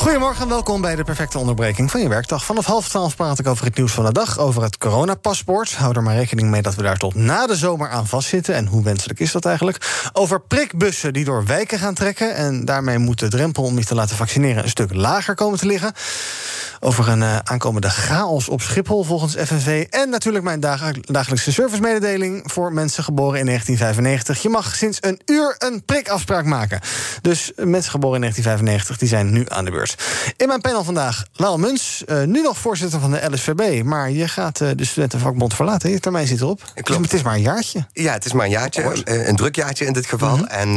Goedemorgen en welkom bij de perfecte onderbreking van je werkdag. Vanaf half twaalf praat ik over het nieuws van de dag, over het coronapaspoort. Hou er maar rekening mee dat we daar tot na de zomer aan vastzitten. En hoe wenselijk is dat eigenlijk? Over prikbussen die door wijken gaan trekken. En daarmee moet de drempel om je te laten vaccineren een stuk lager komen te liggen. Over een uh, aankomende chaos op Schiphol volgens FNV. En natuurlijk mijn dag dagelijkse servicemededeling voor mensen geboren in 1995. Je mag sinds een uur een prikafspraak maken. Dus mensen geboren in 1995 die zijn nu aan de beurt. In mijn panel vandaag Laal Muns, uh, nu nog voorzitter van de LSVB. Maar je gaat uh, de studentenvakbond verlaten. Je termijn zit erop. Klopt. het is maar een jaartje. Ja, het is maar een jaartje. Een, een druk jaartje in dit geval. Mm -hmm. En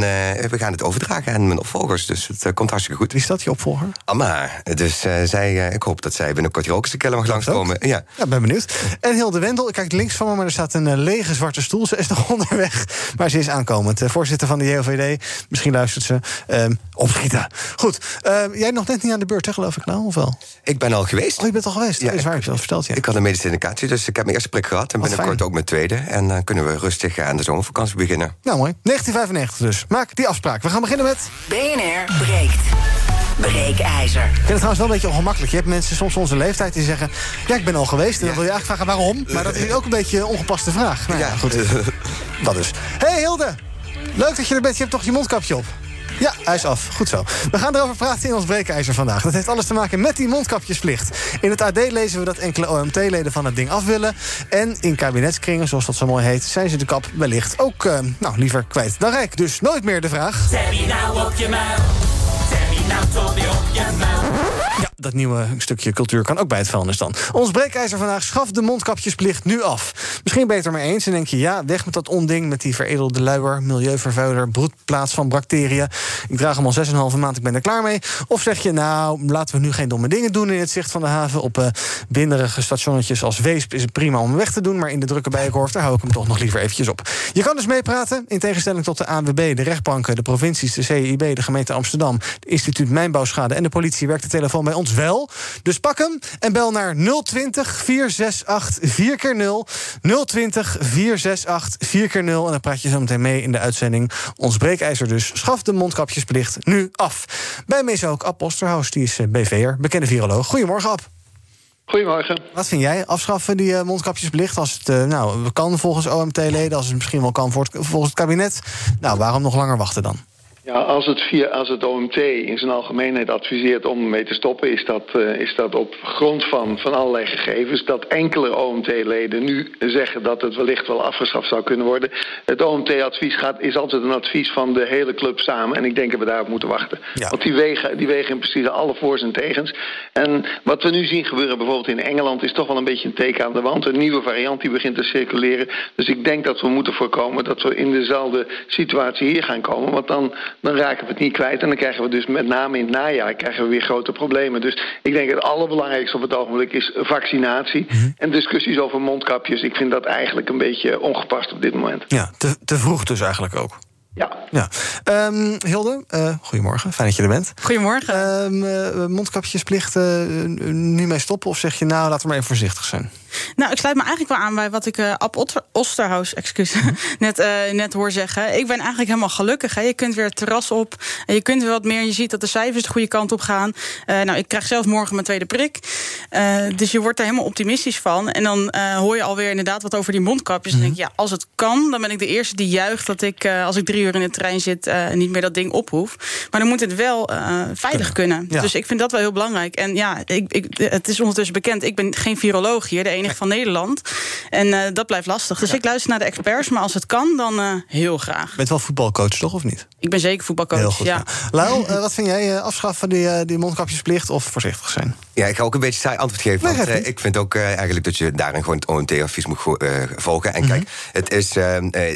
we gaan het overdragen aan mijn opvolgers. Dus het komt hartstikke goed. Wie is dat, je opvolger? Amma. Dus zij, ik hoop dat zij binnenkort hier ook eens een keer mag langskomen. Ja. ja, ben benieuwd. En Hilde Wendel, ik kijk links van me, maar er staat een lege zwarte stoel. Ze is nog onderweg, maar ze is aankomend. voorzitter van de JOVD. Misschien luistert ze. Um, opschieten. Goed. Uh, jij nog net niet aan de beurt, hè, geloof ik nou, of wel? Ik ben al geweest. Oh, je bent al geweest? Ja, dat is waar, ik, je al verteld, ja. Ik had een medische indicatie, dus ik heb mijn eerste prik gehad. En Wat binnenkort fijn. ook mijn tweede. En dan kunnen we rustig aan de zomervakantie beginnen. Nou, mooi. 1995 dus. Maak die afspraak. We gaan beginnen met... BNR breekt. Breekijzer. Ik vind het trouwens wel een beetje ongemakkelijk. Je hebt mensen soms onze leeftijd die zeggen... ja, ik ben al geweest. En dan wil je eigenlijk vragen waarom. Maar dat is ook een beetje een ongepaste vraag. Nou, ja, goed. dat dus. hey, Hilde. Leuk dat je er bent. Je hebt toch je mondkapje op? Ja, hij is af. Goed zo. We gaan erover praten in ons breekijzer vandaag. Dat heeft alles te maken met die mondkapjesplicht. In het AD lezen we dat enkele OMT-leden van het ding af willen. En in kabinetskringen, zoals dat zo mooi heet... zijn ze de kap wellicht ook uh, nou, liever kwijt dan rijk. Dus nooit meer de vraag... Terry nou je nou op je muil. Ja, dat nieuwe stukje cultuur kan ook bij het vuilnis dan. Ons breekijzer vandaag schaft de mondkapjesplicht nu af. Misschien beter mee eens en denk je... ja, weg met dat onding met die veredelde luier... milieuvervuiler, broedplaats van bacteriën. Ik draag hem al 6,5 maand, ik ben er klaar mee. Of zeg je, nou, laten we nu geen domme dingen doen... in het zicht van de haven. Op uh, winderige stationnetjes als Weesp is het prima om weg te doen... maar in de drukke bijenkorf, daar hou ik hem toch nog liever eventjes op. Je kan dus meepraten, in tegenstelling tot de ANWB... de rechtbanken, de provincies, de CIB, de gemeente Amsterdam... het instituut Mijnbouwschade en de politie... werkt de telefoon bij ons wel. Dus pak hem en bel naar 020 468 4 keer 0 020 468 4 keer 0 En dan praat je zo meteen mee in de uitzending. Ons breekijzer dus. Schaf de mondkapjesplicht nu af. Bij mij is ook Ab Osterhaus, die is BV'er, bekende viroloog. Goedemorgen, Ab. Goedemorgen. Wat vind jij? Afschaffen die uh, mondkapjesplicht als het uh, nou, kan volgens OMT-leden, als het misschien wel kan volgens het kabinet. Nou, waarom nog langer wachten dan? Ja, als het, via, als het OMT in zijn algemeenheid adviseert om mee te stoppen, is dat, uh, is dat op grond van, van allerlei gegevens. Dat enkele OMT-leden nu zeggen dat het wellicht wel afgeschaft zou kunnen worden. Het OMT-advies gaat, is altijd een advies van de hele club samen. En ik denk dat we daarop moeten wachten. Ja. Want die wegen, die wegen in principe alle voor's en tegens. En wat we nu zien gebeuren bijvoorbeeld in Engeland is toch wel een beetje een teken aan de wand. Een nieuwe variant die begint te circuleren. Dus ik denk dat we moeten voorkomen dat we in dezelfde situatie hier gaan komen. Want dan dan raken we het niet kwijt. En dan krijgen we dus met name in het najaar krijgen we weer grote problemen. Dus ik denk dat het allerbelangrijkste op het ogenblik is vaccinatie. Mm -hmm. En discussies over mondkapjes. Ik vind dat eigenlijk een beetje ongepast op dit moment. Ja, te, te vroeg dus eigenlijk ook. Ja. ja. Um, Hilde, uh, goedemorgen. Fijn dat je er bent. Goedemorgen. Um, uh, mondkapjesplicht, uh, nu mee stoppen? Of zeg je, nou, laten we maar even voorzichtig zijn? Nou, ik sluit me eigenlijk wel aan bij wat ik uh, Ab Osterhaus excuus, net, uh, net hoor zeggen. Ik ben eigenlijk helemaal gelukkig. Hè. Je kunt weer het terras op. En je kunt weer wat meer. Je ziet dat de cijfers de goede kant op gaan. Uh, nou, ik krijg zelf morgen mijn tweede prik. dus je wordt daar helemaal optimistisch van. En dan hoor je alweer inderdaad wat over die mondkapjes. Mm -hmm. En denk ik, ja, als het kan, dan ben ik de eerste die juigt dat ik, als ik drie uur in de trein zit, niet meer dat ding op hoef. Maar dan moet het wel veilig kunnen. Ja. Dus ik vind dat wel heel belangrijk. En ja, ik, ik, het is ondertussen bekend, ik ben geen viroloog hier. De enige van Nederland. En eh, dat blijft lastig. Dus ik luister naar de experts, maar als het kan, dan eh, heel graag. Je bent wel voetbalcoach, toch, of niet? Ik ben zeker voetbalcoach. Heel goed. ja. Ja. Lau, eh, wat vind jij? eh, afschaffen die, eh, die mondkapjesplicht of voorzichtig zijn? Ja, ik ga ook een beetje saai antwoord geven. Nee, Want eh, ik vind ook eh, eigenlijk dat je daarin gewoon het OMT-advies moet volgen. Mhm. En kijk, het is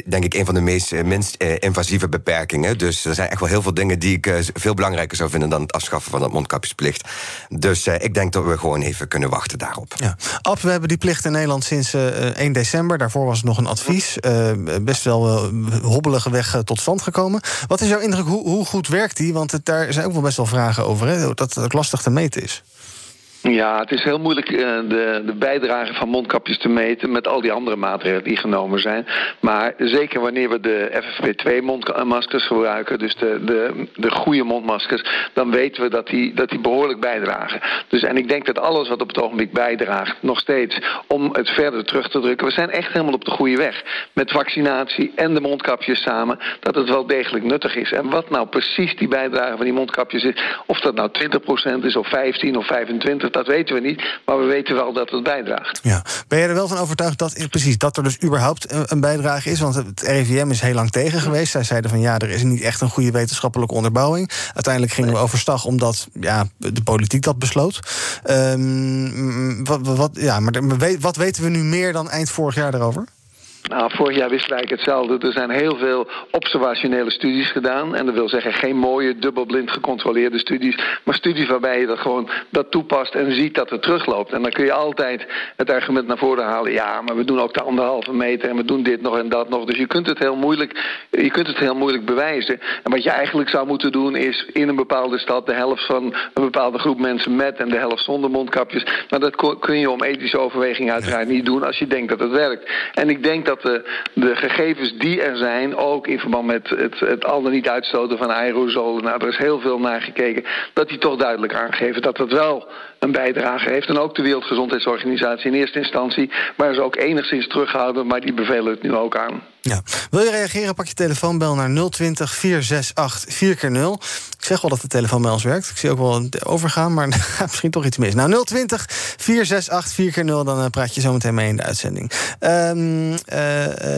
denk ik een van de meest, minst invasieve beperkingen. Dus er zijn echt wel heel veel dingen die ik veel belangrijker zou vinden dan het afschaffen van dat mondkapjesplicht. Dus eh, ik denk dat we gewoon even kunnen wachten daarop. Ja. Ab, we hebben die plicht in Nederland sinds eh, 1 december. Daarvoor was het nog een advies. Eh, best wel eh, hobbelige weg eh, tot stand gekomen. Wat is jouw indruk? Hoe, hoe goed werkt die? Want daar zijn ook wel best wel vragen over. Hè? Dat het lastig te meten is. Ja, het is heel moeilijk eh, de, de bijdrage van mondkapjes te meten met al die andere maatregelen die genomen zijn. Maar zeker wanneer we de FFP2-mondmaskers gebruiken, dus de, de, de goede mondmaskers, dan weten we dat die, dat die behoorlijk bijdragen. Dus, en ik denk dat alles wat op het ogenblik bijdraagt, nog steeds om het verder terug te drukken. We zijn echt helemaal op de goede weg. Met vaccinatie en de mondkapjes samen, dat het wel degelijk nuttig is. En wat nou precies die bijdrage van die mondkapjes is, of dat nou 20% is, of 15 of 25, dat weten we niet. Maar we weten wel dat het bijdraagt. Ja. Ben je er wel van overtuigd dat, precies, dat er dus überhaupt een, een bijdrage is? Want het RIVM is heel lang tegen geweest. Zij zeiden van ja, er is niet echt een goede wetenschappelijke onderbouwing. Uiteindelijk gingen we overstag omdat ja, de politiek dat besloot. Ehm, wat, wat, ja, maar wat weten we nu meer dan eind vorig jaar daarover? Nou, vorig jaar wisten eigenlijk hetzelfde. Er zijn heel veel observationele studies gedaan. En dat wil zeggen geen mooie, dubbelblind gecontroleerde studies. Maar studies waarbij je dat gewoon dat toepast en ziet dat het terugloopt. En dan kun je altijd het argument naar voren halen. Ja, maar we doen ook de anderhalve meter en we doen dit nog en dat nog. Dus je kunt het heel moeilijk, je kunt het heel moeilijk bewijzen. En wat je eigenlijk zou moeten doen is in een bepaalde stad de helft van een bepaalde groep mensen met en de helft zonder mondkapjes. Maar dat kun je om ethische overwegingen uiteraard niet doen als je denkt dat het werkt. En ik denk dat de, de gegevens die er zijn, ook in verband met het, het al dan niet uitstoten van aerosolen, nou, er is heel veel naar gekeken, dat die toch duidelijk aangeven dat het wel een bijdrage heeft. En ook de Wereldgezondheidsorganisatie in eerste instantie, maar is ook enigszins terughouden, maar die bevelen het nu ook aan. Ja. Wil je reageren? Pak je telefoon, bel naar 020 468 4x0. Ik zeg wel dat de telefoon ons werkt. Ik zie ook wel overgaan, maar misschien toch iets mis. Nou, 020 468 4x0, dan eh, praat je zo meteen mee in de uitzending.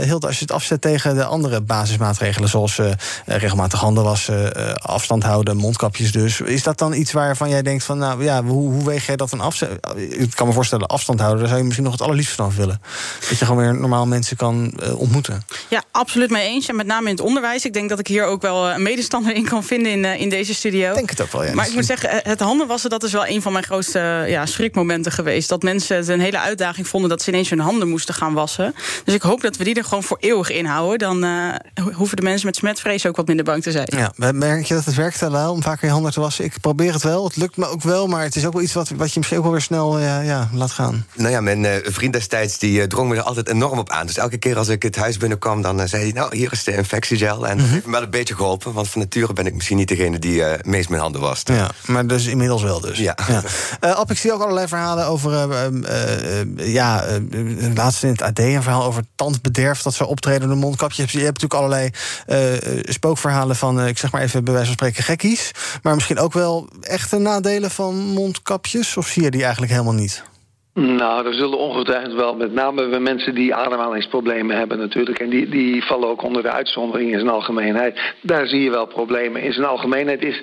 Hilde, als je het afzet tegen de andere basismaatregelen... zoals regelmatig handen wassen, afstand houden, mondkapjes dus... is dat dan iets waarvan jij denkt van... nou ja, hoe, hoe weeg jij dat dan af? Ik kan me voorstellen, afstand houden... daar zou je misschien nog het allerliefst van willen. Dat je gewoon weer normaal mensen kan eh, ontmoeten. Ja, absoluut mee eens. En met name in het onderwijs. Ik denk dat ik hier ook wel eh, een medestander in kan vinden in, eh, in deze studio. Ik denk het ook wel, ja. Maar ik moet zeggen, het handen wassen, dat is wel een van mijn grootste ja, schrikmomenten geweest. Dat mensen het een hele uitdaging vonden dat ze ineens hun handen moesten gaan wassen. Dus ik hoop dat we die er gewoon voor eeuwig inhouden. Dan eh, ho- hoeven de mensen met smetvrees ook wat minder bang te zijn. Ja, merk je dat het werkt, Lau, om vaker je handen te wassen? Ik probeer het wel, het lukt me ook wel... maar het is ook wel iets wat, wat je misschien ook wel weer snel eh, ja, laat gaan. Nou ja, mijn eh, vriend destijds die eh, drong me er altijd enorm op aan. Dus elke keer als ik het huis binnenkwam, dan zei hij... nou, hier is de infectiegel. En dat heeft me wel een beetje geholpen. Want van nature ben ik misschien niet degene die meest mijn handen wast. Ja, maar dus inmiddels wel dus. Ja. Eh, Ab, ik zie ook allerlei verhalen over... ja, laatst in het AD een verhaal over tandbederf... dat ze optreden door mondkapjes. Je hebt natuurlijk allerlei spookverhalen van... ik zeg maar even bij wijze van spreken gekkies. Maar misschien ook wel echte nadelen van mondkapjes? Of zie je die eigenlijk helemaal niet? Nou, er zullen ongetwijfeld wel, met name bij mensen die ademhalingsproblemen hebben natuurlijk. En die, die vallen ook onder de uitzondering in zijn algemeenheid. Daar zie je wel problemen. In zijn algemeenheid is,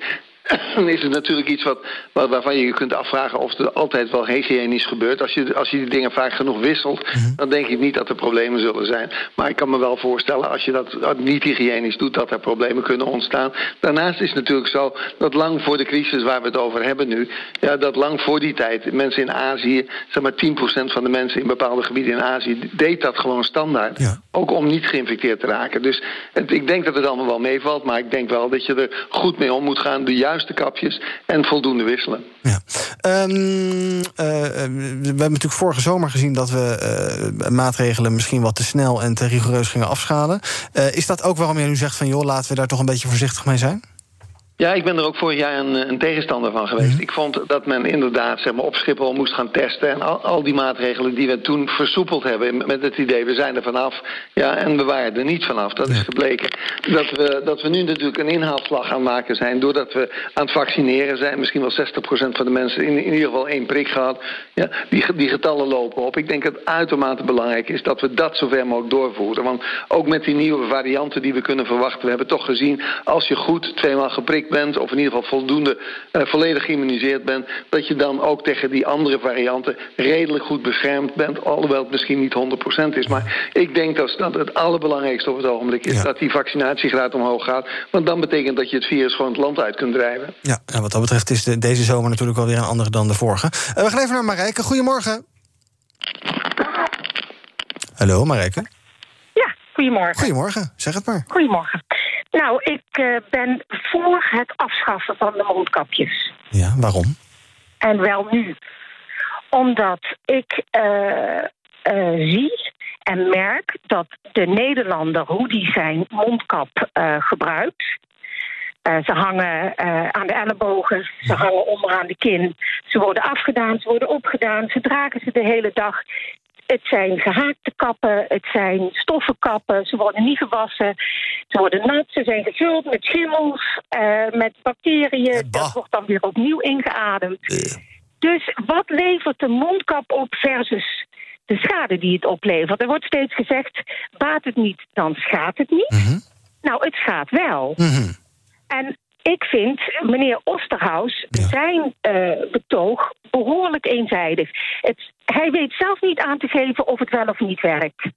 is het natuurlijk iets wat, wat, waarvan je je kunt afvragen of het altijd wel hygiënisch gebeurt. Als je, als je die dingen vaak genoeg wisselt, dan denk ik niet dat er problemen zullen zijn. Maar ik kan me wel voorstellen, als je dat niet hygiënisch doet, dat er problemen kunnen ontstaan. Daarnaast is het natuurlijk zo dat lang voor de crisis waar we het over hebben nu, ja, dat lang voor die tijd mensen in Azië, zeg maar 10% van de mensen in bepaalde gebieden in Azië, deed dat gewoon standaard. Ja. Ook om niet geïnfecteerd te raken. Dus het, ik denk dat het allemaal wel meevalt, maar ik denk wel dat je er goed mee om moet gaan. De juiste kapjes en voldoende wisselen. Ja. Ehm, eh, eh, we hebben natuurlijk vorige zomer gezien dat we eh, maatregelen misschien wat te snel en te rigoureus gingen afschalen. Is dat ook waarom je nu zegt van joh, laten we daar toch een beetje voorzichtig mee zijn? Ja, ik ben er ook vorig jaar een, een tegenstander van geweest. Mhm. Ik vond dat men inderdaad zeg maar, op Schiphol moest gaan testen. En al, al die maatregelen die we toen versoepeld hebben. met het idee, we zijn er vanaf. Ja, en we waren er niet vanaf. Dat is gebleken. Dat we, dat we nu natuurlijk een inhaalslag aan het maken zijn. doordat we aan het vaccineren zijn. Misschien wel 60% van de mensen in, in ieder geval één prik gehad. Ja, die, die getallen lopen op. Ik denk dat het uitermate belangrijk is dat we dat zover mogelijk doorvoeren. Want ook met die nieuwe varianten die we kunnen verwachten. we hebben toch gezien, als je goed tweemaal geprikt bent, of in ieder geval voldoende uh, volledig geïmmuniseerd bent, dat je dan ook tegen die andere varianten redelijk goed beschermd bent, alhoewel het misschien niet 100% is. Maar ik denk dat, dat het allerbelangrijkste op het ogenblik is Ja. dat die vaccinatiegraad omhoog gaat. Want dan betekent dat je het virus gewoon het land uit kunt drijven. Ja, en wat dat betreft is de, deze zomer natuurlijk wel weer een andere dan de vorige. Eh, we gaan even naar Marijke. Goedemorgen. Hallo Marijke. Ja, goedemorgen. Goedemorgen, zeg het maar. Goedemorgen. Nou, ik eh, ben voor het afschaffen van de mondkapjes. Ja, waarom? En wel nu. Omdat ik eh, eh, zie en merk dat de Nederlander, hoe die zijn mondkap gebruikt. Ze hangen aan de ellebogen, ze hangen onderaan de kin. Ze worden afgedaan, ze worden opgedaan, ze dragen ze de hele dag. Het zijn gehaakte kappen, het zijn stoffen kappen, ze worden niet gewassen. Ze worden nat, ze zijn gevuld met schimmels, eh, met bacteriën. bah. Dat wordt dan weer opnieuw ingeademd. Dus wat levert de mondkap op versus de schade die het oplevert? Er wordt steeds gezegd, baat het niet, dan schaadt het niet. Mhm. Nou, het schaadt wel. Mhm. En ik vind meneer Osterhaus zijn eh, betoog behoorlijk eenzijdig. Het, hij weet zelf niet aan te geven of het wel of niet werkt.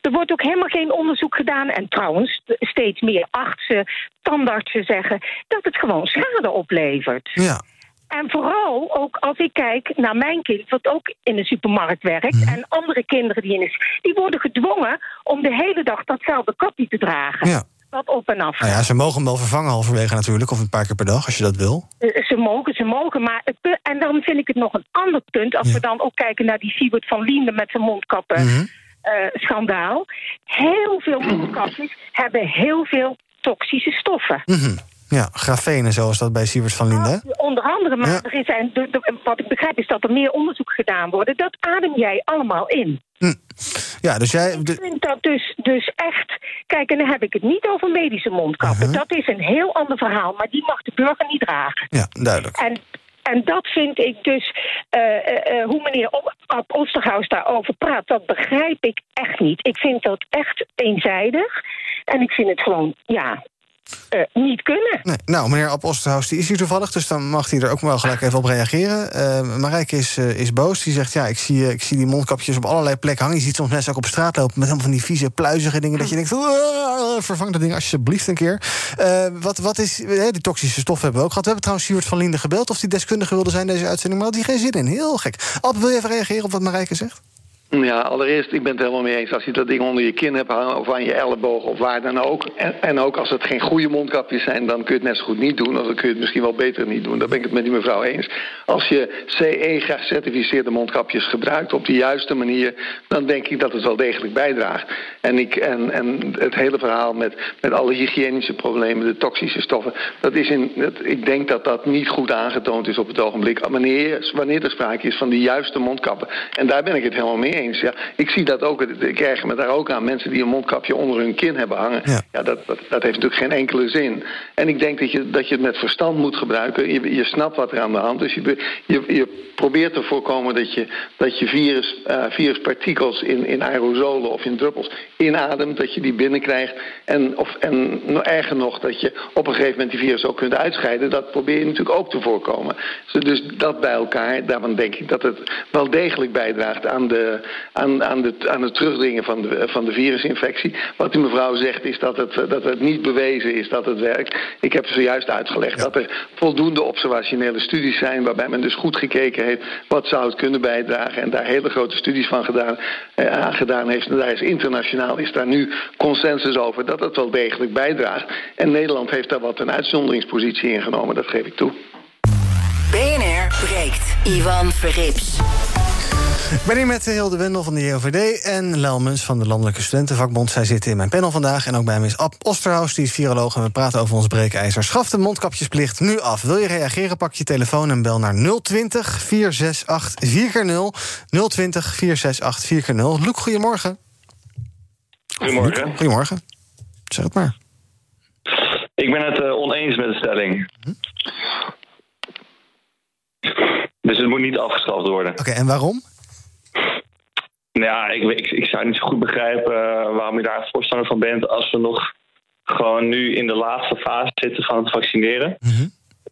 Er wordt ook helemaal geen onderzoek gedaan. En trouwens, steeds meer artsen, tandartsen zeggen dat het gewoon schade oplevert. Ja. En vooral ook als ik kijk naar mijn kind, wat ook in de supermarkt werkt, en andere kinderen die in de, die worden gedwongen om de hele dag datzelfde kapje te dragen. ja. Wat op en af. Nou ja, ze mogen hem wel vervangen halverwege natuurlijk, of een paar keer per dag als je dat wil. Eh, Ze mogen, ze mogen, maar het en dan vind ik het nog een ander punt. Als Ja. we dan ook kijken naar die Siebert van Liende met zijn mondkappen Mhm. eh, schandaal. Heel veel mondkapjes hebben heel veel toxische stoffen. Mhm. Ja, grafenen zoals dat bij Sievert van Linde. hè? Onder andere, maar Ja. er de- de- wat ik begrijp is dat er meer onderzoek gedaan wordt. Dat adem jij allemaal in. Ja, dus jij... Ik vind dat dus, dus echt. Kijk, en dan heb ik het niet over medische mondkappen. Mhm. Dat is een heel ander verhaal, maar die mag de burger niet dragen. Ja, duidelijk. En, en dat vind ik dus, eh, eh, eh, hoe meneer Ab Osterhaus daarover praat, dat begrijp ik echt niet. Ik vind dat echt eenzijdig. En ik vind het gewoon, ja, eh, niet kunnen. Nou, meneer Ab Osterhaus die is hier toevallig, dus dan mag hij er ook wel gelijk even op reageren. Eh Marijke is, eh, is boos. Die zegt: Ja, ik zie, ik zie die mondkapjes op allerlei plekken hangen. Je ziet soms mensen ook op straat lopen met helemaal van die vieze, pluizige dingen. Dat je denkt: "Ah, vervang dat ding alsjeblieft een keer. Wat, wat is. die toxische stoffen hebben we ook gehad. We hebben trouwens Siewert van Linde gebeld of die deskundige wilde zijn deze uitzending, maar had hij geen zin in. Heel gek. Ab, wil je even reageren op wat Marijke zegt? Ja, allereerst, ik ben het helemaal mee eens. Als je dat ding onder je kin hebt hangen of aan je elleboog of waar dan ook. En, en ook als het geen goede mondkapjes zijn, dan kun je het net zo goed niet doen. Of dan kun je het misschien wel beter niet doen. Daar ben ik het met die mevrouw eens. Als je CE gecertificeerde mondkapjes gebruikt op de juiste manier, dan denk ik dat het wel degelijk bijdraagt. En, ik, en, en het hele verhaal met, met alle hygiënische problemen, de toxische stoffen, dat is in, dat, ik denk dat dat niet goed aangetoond is op het ogenblik. Wanneer, wanneer er sprake is van de juiste mondkappen. En daar ben ik het helemaal mee eens. Ja, ik zie dat ook, ik erger me daar ook aan. Mensen die een mondkapje onder hun kin hebben hangen. Ja. Ja, dat, dat, dat heeft natuurlijk geen enkele zin. En ik denk dat je, dat je het met verstand moet gebruiken. Je, je snapt wat er aan de hand is. Je, je, je probeert te voorkomen dat je, dat je virus, eh, viruspartikels in, in aerosolen of in druppels inademt. Dat je die binnenkrijgt. En, of, en nog erger nog, dat je op een gegeven moment die virus ook kunt uitscheiden. Dat probeer je natuurlijk ook te voorkomen. Dus- Dus dat bij elkaar, daarvan denk ik dat het wel degelijk bijdraagt aan, de, aan, aan, de, aan het terugdringen van de, van de virusinfectie. Wat die mevrouw zegt is dat het, dat het niet bewezen is dat het werkt. Ik heb zojuist uitgelegd dat er voldoende observationele studies zijn... waarbij men dus goed gekeken heeft wat zou het kunnen bijdragen... en daar hele grote studies van gedaan, eh, aan gedaan heeft. En daar is internationaal is daar nu consensus over dat het wel degelijk bijdraagt. En Nederland heeft daar wat een uitzonderingspositie ingenomen, dat geef ik toe. BNR breekt. Ivan Verrips. Ik ben hier met Hilde Wendel van de JOVD en Lelmens van de Landelijke Studentenvakbond. Zij zitten in mijn panel vandaag. En ook bij me is Ab Osterhaus, die is viroloog. En we praten over ons breekijzer. Schaf de mondkapjesplicht nu af. Wil je reageren, pak je telefoon en bel naar 020 468 4x0. 020 468 4x0. Loek, goedemorgen. Goedemorgen. Goedemorgen. Zeg het maar. Ik ben het eh, oneens met de stelling. Dus het moet niet afgeschaft worden. Oké, en waarom? Nou Ja, ik, ik, ik zou niet zo goed begrijpen eh, waarom je daar voorstander van bent als we nog gewoon nu in de laatste fase zitten van het vaccineren.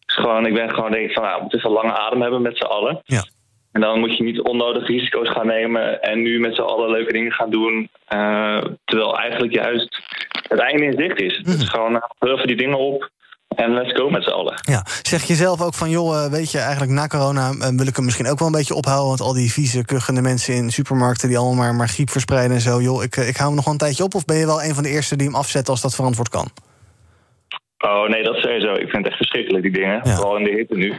Dus gewoon, ik ben gewoon denk ik van, nou, we moeten een lange adem hebben met z'n allen. Ja. En dan moet je niet onnodig risico's gaan nemen en nu met z'n allen leuke dingen gaan doen. eh, terwijl eigenlijk juist het einde in zicht is. Dus gewoon uh, hurven die dingen op en let's go met z'n allen. Ja, zeg je zelf ook van, joh, eh, weet je, eigenlijk na corona eh, wil ik hem misschien ook wel een beetje ophouden. Want al die vieze, kuchende mensen in supermarkten die allemaal maar, maar griep verspreiden en zo. Joh, ik, eh, ik hou hem nog wel een tijdje op. Of ben je wel een van de eerste die hem afzet als dat verantwoord kan? Oh nee, dat is sowieso. Ik vind het echt verschrikkelijk, die dingen. Vooral in de hitte nu.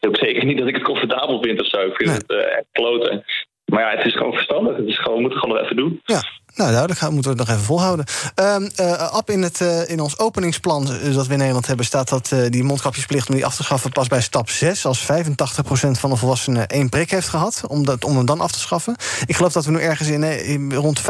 Is ook zeker niet dat ik het comfortabel vind of zo. Ik vind het echt kloten. Maar ja, het is gewoon verstandig. Het is gewoon, we moeten het gewoon nog even doen. Ja, nou duidelijk, moeten we het nog even volhouden. Eh, Ab, in, het, eh, in ons openingsplan eh, dat we in Nederland hebben... staat dat die mondkapjesplicht om die af te schaffen pas bij stap 6... als 85% van de volwassenen één prik heeft gehad, om, dat, om hem dan af te schaffen. Ik geloof dat we nu ergens in, in rond 45%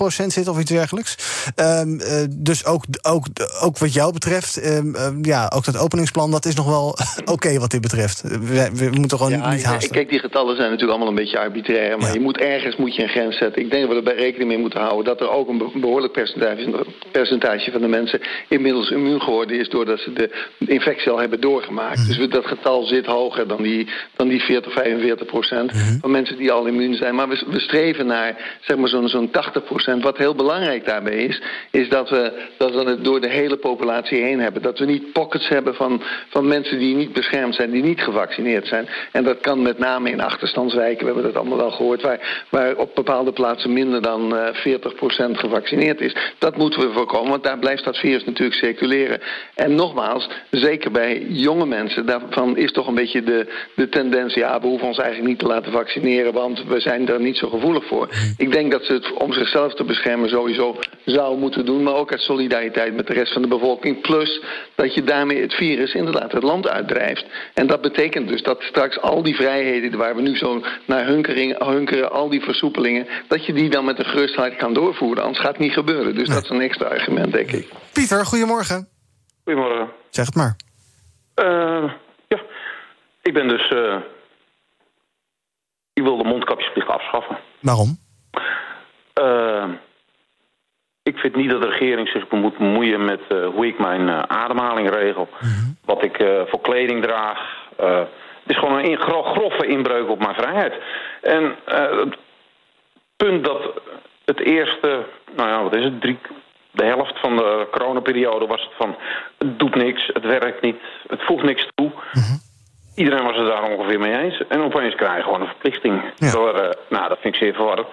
zitten of iets dergelijks. Ehm, eh, dus ook, ook, ook wat jou betreft, ehm, ja, ook dat openingsplan... dat is nog wel oké wat dit betreft. We, we moeten gewoon Ja, niet ik- haasten. Kijk, die getallen zijn natuurlijk allemaal een beetje arbitrair. Maar je moet ergens moet je een grens zetten. Ik denk dat we erbij rekening mee moeten houden dat er ook een be- behoorlijk percentage, percentage van de mensen inmiddels immuun geworden is doordat ze de infectie al hebben doorgemaakt. Dus we- dat getal zit hoger dan die, dan die 40, 45 procent van mensen die al immuun zijn. Maar we, we streven naar zeg maar zo'n zo'n 80 procent. Wat heel belangrijk daarbij is, is dat we, dat we het door de hele populatie heen hebben. Dat we niet pockets hebben van, van mensen die niet beschermd zijn, die niet gevaccineerd zijn. En dat kan met name in achterstandswijken, we hebben dat allemaal wel gehoord, waar, waar op bepaalde plaatsen minder dan eh 40 procent gevaccineerd is. Dat moeten we voorkomen, want daar blijft dat virus natuurlijk circuleren. En nogmaals, zeker bij jonge mensen, daarvan is toch een beetje de, de tendens, ja, we hoeven ons eigenlijk niet te laten vaccineren, want we zijn daar niet zo gevoelig voor. Ik denk dat ze het om zichzelf te beschermen sowieso zou moeten doen, maar ook uit solidariteit met de rest van de bevolking. Plus dat je daarmee het virus inderdaad het land uitdrijft. En dat betekent dus dat straks al die vrijheden waar we nu zo naar hunkering, hunkeren, al die versoepelingen, dat je die dan met een gerustheid kan doorvoeren. Anders gaat het niet gebeuren. Dus dat is een extra argument, denk ik. Pieter, goedemorgen. Goedemorgen. Zeg het maar. Eh, ja, ik ben dus... eh, ik wil de mondkapjesplicht afschaffen. Waarom? Eh, ik vind niet dat de regering zich moet bemoeien met eh, hoe ik mijn ademhaling regel. Wat ik eh, voor kleding draag. Eh, het is gewoon een in- gro- grove inbreuk op mijn vrijheid. En eh, het punt dat het eerste, nou ja, wat is het, drie, de helft van de coronaperiode was het van... het doet niks, het werkt niet, het voegt niks toe. Iedereen was het daar ongeveer mee eens. En opeens krijg je gewoon een verplichting. Door, eh, nou, dat vind ik zeer verwarrend.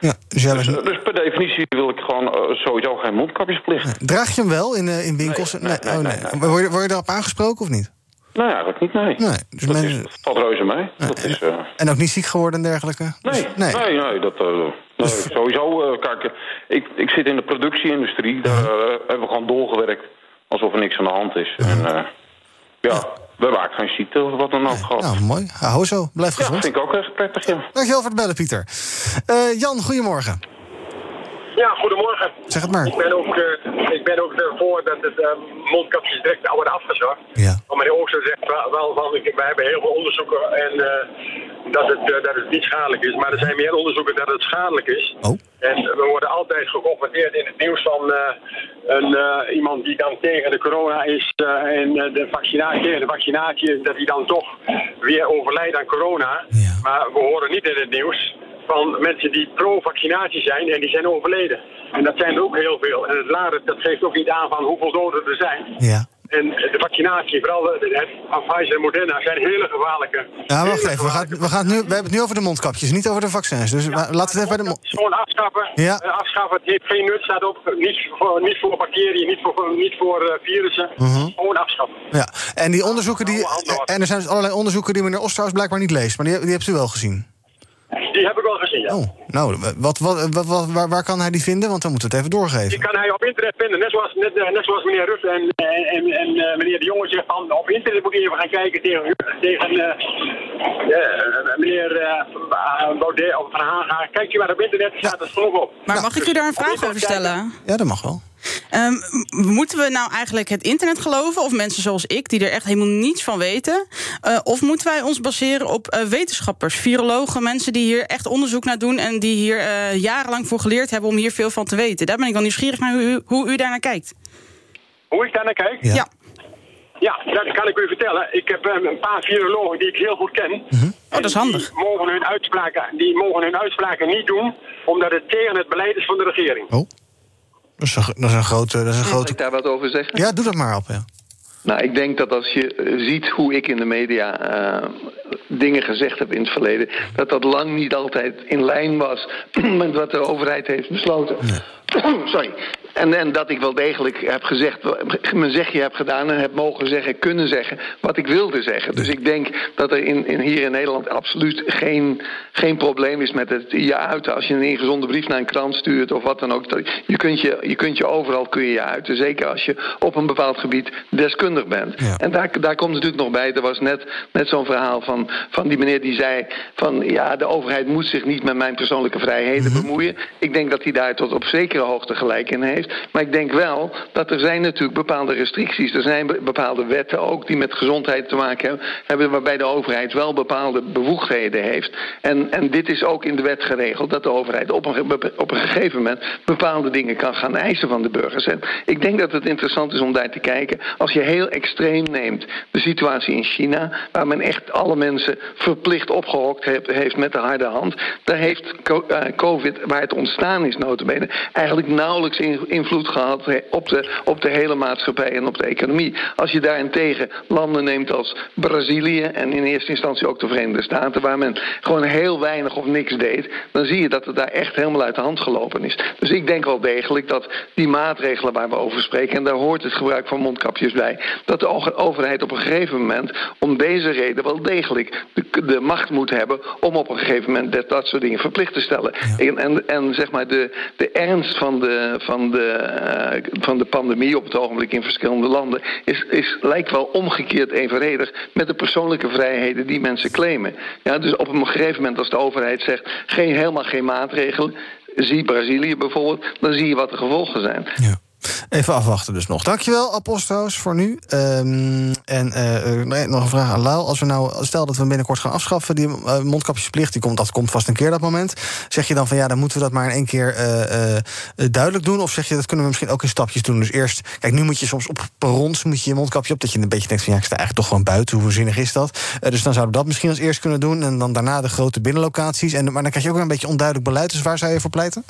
Ja, dus jij Dus, bent- dus per definitie wil ik gewoon eh, sowieso geen mondkapjesplicht. Draag je hem wel in, eh, in winkels? Nee, oh, nee. Word, je, word je daarop aangesproken of niet? Nee, eigenlijk niet, nee. Nee, dus dat mensen- is, valt reuze mee. Dat is, eh, En ook niet ziek geworden en dergelijke? nee, nee. nee, nee, dat... eh, nee, sowieso, eh, kijk, eh, ik, ik zit in de productieindustrie. Daar eh, hebben we gewoon doorgewerkt alsof er niks aan de hand is. En eh, ja, we hebben eigenlijk geen ziekte of wat dan ook gehad. Nou, mooi. Hou zo. Blijf Ja, gezond. vind ik ook echt prettig, ja. Dankjewel voor het bellen, Pieter. Eh, Jan, goedemorgen. Ja, goedemorgen. Zeg het maar. Ik ben ook, eh, ik ben ook ervoor dat het eh, mondkapjes direct worden afgeschaft. Ja. Maar meneer Ooster zegt wel, van, ik, wij hebben heel veel onderzoeken en eh, dat, het, eh, dat het niet schadelijk is. Maar er zijn meer onderzoeken dat het schadelijk is. Oh. En we worden altijd geconfronteerd in het nieuws van een, iemand die dan tegen de corona is en de vaccinatie, tegen de vaccinatie, dat hij dan toch weer overlijdt aan corona. Maar we horen niet in het nieuws van mensen die pro-vaccinatie zijn en die zijn overleden. En dat zijn er ook heel veel. En het later, dat geeft ook niet aan van hoeveel doden er zijn. Ja. En de vaccinatie, vooral de, de, van Pfizer en Moderna, zijn hele gevaarlijke. Ja, wacht even. We, gaan, we, gaan nu, we hebben het nu over de mondkapjes, niet over de vaccins. Dus laten we het even bij de mond... Gewoon afschaffen. Ja. Eh, afschaffen, het heeft geen nut, staat op. Niet voor, niet voor bacteriën, niet voor, niet voor eh, virussen. Mhm. Gewoon afschaffen. Ja, en die onderzoeken die. En er zijn dus allerlei onderzoeken die meneer Osterhaus blijkbaar niet leest, maar die, die hebt u wel gezien. Die heb ik wel gezien, ja. Oh, nou, wat, wat, wat, wat- waar, waar kan hij die vinden? Want dan moeten we het even doorgeven. Die kan hij op internet vinden, net zoals, net, eh, net zoals meneer Rutte en, en, en, en, eh, meneer De Jonge zegt van op internet moet je even gaan kijken tegen, tegen eh, meneer eh, Baudet of Van Haga. Kijk je maar op internet, staat het genoeg op. Maar mag ik u daar een vraag over stellen? Ja, dat mag wel. Ehm, m- moeten we nou eigenlijk het internet geloven, of mensen zoals ik, die er echt helemaal niets van weten? Eh, of moeten wij ons baseren op eh, wetenschappers, virologen, mensen die hier echt onderzoek naar doen en die hier eh, jarenlang voor geleerd hebben om hier veel van te weten? Daar ben ik wel nieuwsgierig naar hoe u, hoe u daar naar kijkt. Hoe ik daar naar kijk? Ja. Ja, dat kan ik u vertellen. Ik heb eh, een paar virologen die ik heel goed ken. Oh, dat is handig. Die mogen, hun uitspraken, die mogen hun uitspraken niet doen, omdat het tegen het beleid is van de regering. Dat is een, dat is een grote... Dat is een grote... ik daar wat over zeggen? Ja, doe dat maar op. Ja. Nou, ik denk dat als je eh, ziet hoe ik in de media eh, dingen gezegd heb in het verleden, dat dat lang niet altijd in lijn was met wat de overheid heeft besloten. Sorry. En, en dat ik wel degelijk heb gezegd, mijn zegje heb gedaan en heb mogen zeggen, kunnen zeggen wat ik wilde zeggen. Dus ik denk dat er in, in hier in Nederland absoluut geen, geen probleem is met het je uiten. Als je een ingezonde brief naar een krant stuurt of wat dan ook. Je kunt je, je, kunt je overal kun je je uiten. Zeker als je op een bepaald gebied deskundig bent. En daar, daar komt natuurlijk nog bij, er was net, net zo'n verhaal van, van die meneer die zei van ja, de overheid moet zich niet met mijn persoonlijke vrijheden bemoeien. Ik denk dat hij daar tot op zekere hoogte gelijk in heeft. Maar ik denk wel dat er zijn natuurlijk bepaalde restricties. Er zijn be- bepaalde wetten ook die met gezondheid te maken hebben, waarbij de overheid wel bepaalde bevoegdheden heeft. En, en dit is ook in de wet geregeld dat de overheid op een, op een gegeven moment bepaalde dingen kan gaan eisen van de burgers. En ik denk dat het interessant is om daar te kijken. Als je heel extreem neemt de situatie in China, waar men echt alle mensen verplicht opgehokt heeft, met de harde hand, daar heeft eh, COVID, waar het ontstaan is, notabene, eigenlijk nauwelijks in- invloed gehad op de, op de hele maatschappij en op de economie. Als je daarentegen landen neemt als Brazilië en in eerste instantie ook de Verenigde Staten, waar men gewoon heel weinig of niks deed, dan zie je dat het daar echt helemaal uit de hand gelopen is. Dus ik denk wel degelijk dat die maatregelen waar we over spreken, en daar hoort het gebruik van mondkapjes bij, dat de overheid op een gegeven moment om deze reden wel degelijk de, de macht moet hebben om op een gegeven moment dat, dat soort dingen verplicht te stellen. En, en, en zeg maar de, de ernst van de, van, de, eh, van de pandemie op het ogenblik in verschillende landen is, is, lijkt wel omgekeerd evenredig met de persoonlijke vrijheden die mensen claimen. Ja, dus op een gegeven moment als de overheid zegt geen, helemaal geen maatregelen, zie Brazilië bijvoorbeeld, dan zie je wat de gevolgen zijn. Even afwachten dus nog. Dankjewel, Apostroos, voor nu. Ehm, en eh, eh, nog een vraag aan Lau. Als we nou, stel dat we binnenkort gaan afschaffen, die eh, mondkapjesplicht, die komt, dat komt vast een keer dat moment. Zeg je dan van ja, dan moeten we dat maar in één keer duidelijk doen? Of zeg je dat kunnen we misschien ook in stapjes doen? Dus eerst, kijk, nu moet je soms op perrons moet je je mondkapje op, dat je een beetje denkt van ja, ik sta eigenlijk toch gewoon buiten. Hoe zinnig is dat? Dus dan zouden we dat misschien als eerst kunnen doen. En dan daarna de grote binnenlocaties. En, maar dan krijg je ook een beetje onduidelijk beleid. Dus waar zou je voor pleiten?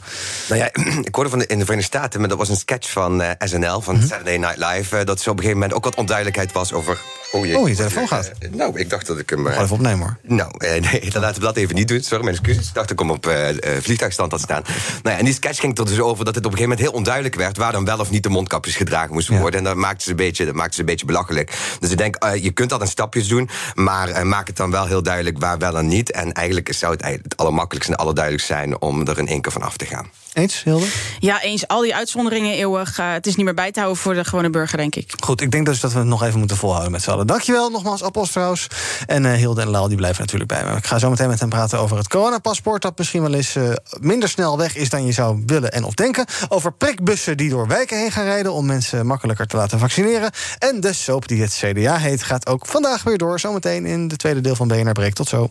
Nou ja, ik hoorde van de, in de Verenigde Staten, maar dat was een sketch van eh, SNL, van Mhm. Saturday Night Live, eh, dat er op een gegeven moment ook wat onduidelijkheid was over. Oh, Oh, je telefoon gaat. Eh, nou, ik dacht dat ik hem. Gewoon even opnemen hoor. Nou, nee, dan laten we dat even niet doen. Sorry, mijn excuses. Ik dacht dat ik hem op vliegtuigstand had staan. Nou ja, en die sketch ging er dus over dat het op een gegeven moment heel onduidelijk werd... waar dan wel of niet de mondkapjes gedragen moesten worden. En dat maakte ze een beetje, dat maakte ze een beetje belachelijk. Dus ik denk, je kunt dat in stapjes doen... maar maak het dan wel heel duidelijk waar wel en niet. En eigenlijk zou het het allermakkelijkste en allerduidelijkste zijn... om er in één keer van af te gaan. Eens, Hilde? Ja, eens. Al die uitzonderingen eeuwig. eh, het is niet meer bij te houden voor de gewone burger, denk ik. Goed, ik denk dus dat we het nog even moeten volhouden met z'n allen. Dankjewel nogmaals, Apostroos. En eh, Hilde en Laal die blijven natuurlijk bij me. Ik ga zo meteen met hem praten over het coronapaspoort... dat misschien wel eens eh, minder snel weg is dan je zou willen en of denken. Over prikbussen die door wijken heen gaan rijden... om mensen makkelijker te laten vaccineren. En de soap die het CDA heet gaat ook vandaag weer door. Zometeen in de tweede deel van BNR Breek. Tot zo.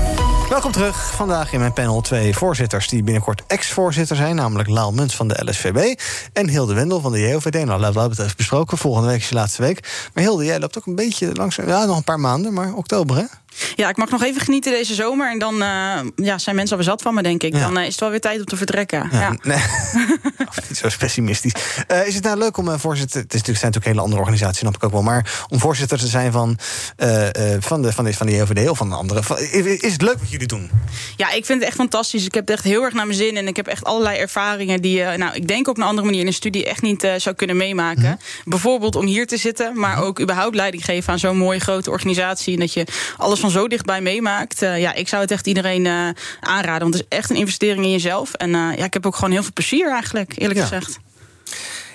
Welkom terug. Vandaag in mijn panel twee voorzitters die binnenkort ex-voorzitter zijn, namelijk Laal Muns van de LSVB en Hilde Wendel van de JOVD. Nou, we het even besproken. Volgende week is je laatste week. Maar Hilde, jij loopt ook een beetje langs. Ja, nog een paar maanden, maar oktober, hè? Ja, ik mag nog even genieten deze zomer. En dan uh, ja, zijn mensen alweer zat van me, denk ik. Dan uh, is het wel weer tijd om te vertrekken. Ja. Ja, nee. Of niet zo pessimistisch. Uh, is het nou leuk om voorzitter... Het is natuurlijk, zijn natuurlijk hele andere organisaties, snap ik ook wel... maar om voorzitter te zijn van, van, de, van, de, van de JOVD of van andere... Van, is het leuk wat jullie doen? Ja, ik vind het echt fantastisch. Ik heb het echt heel erg naar mijn zin. En ik heb echt allerlei ervaringen die je... nou, ik denk op een andere manier in een studie echt niet zou kunnen meemaken. Mm. Bijvoorbeeld om hier te zitten... maar ook überhaupt leiding geven aan zo'n mooie grote organisatie... en dat je alles van zo dichtbij meemaakt. ja, ik zou het echt iedereen aanraden. Want het is echt een investering in jezelf. En ja, ik heb ook gewoon heel veel plezier eigenlijk, eerlijk ja. gezegd.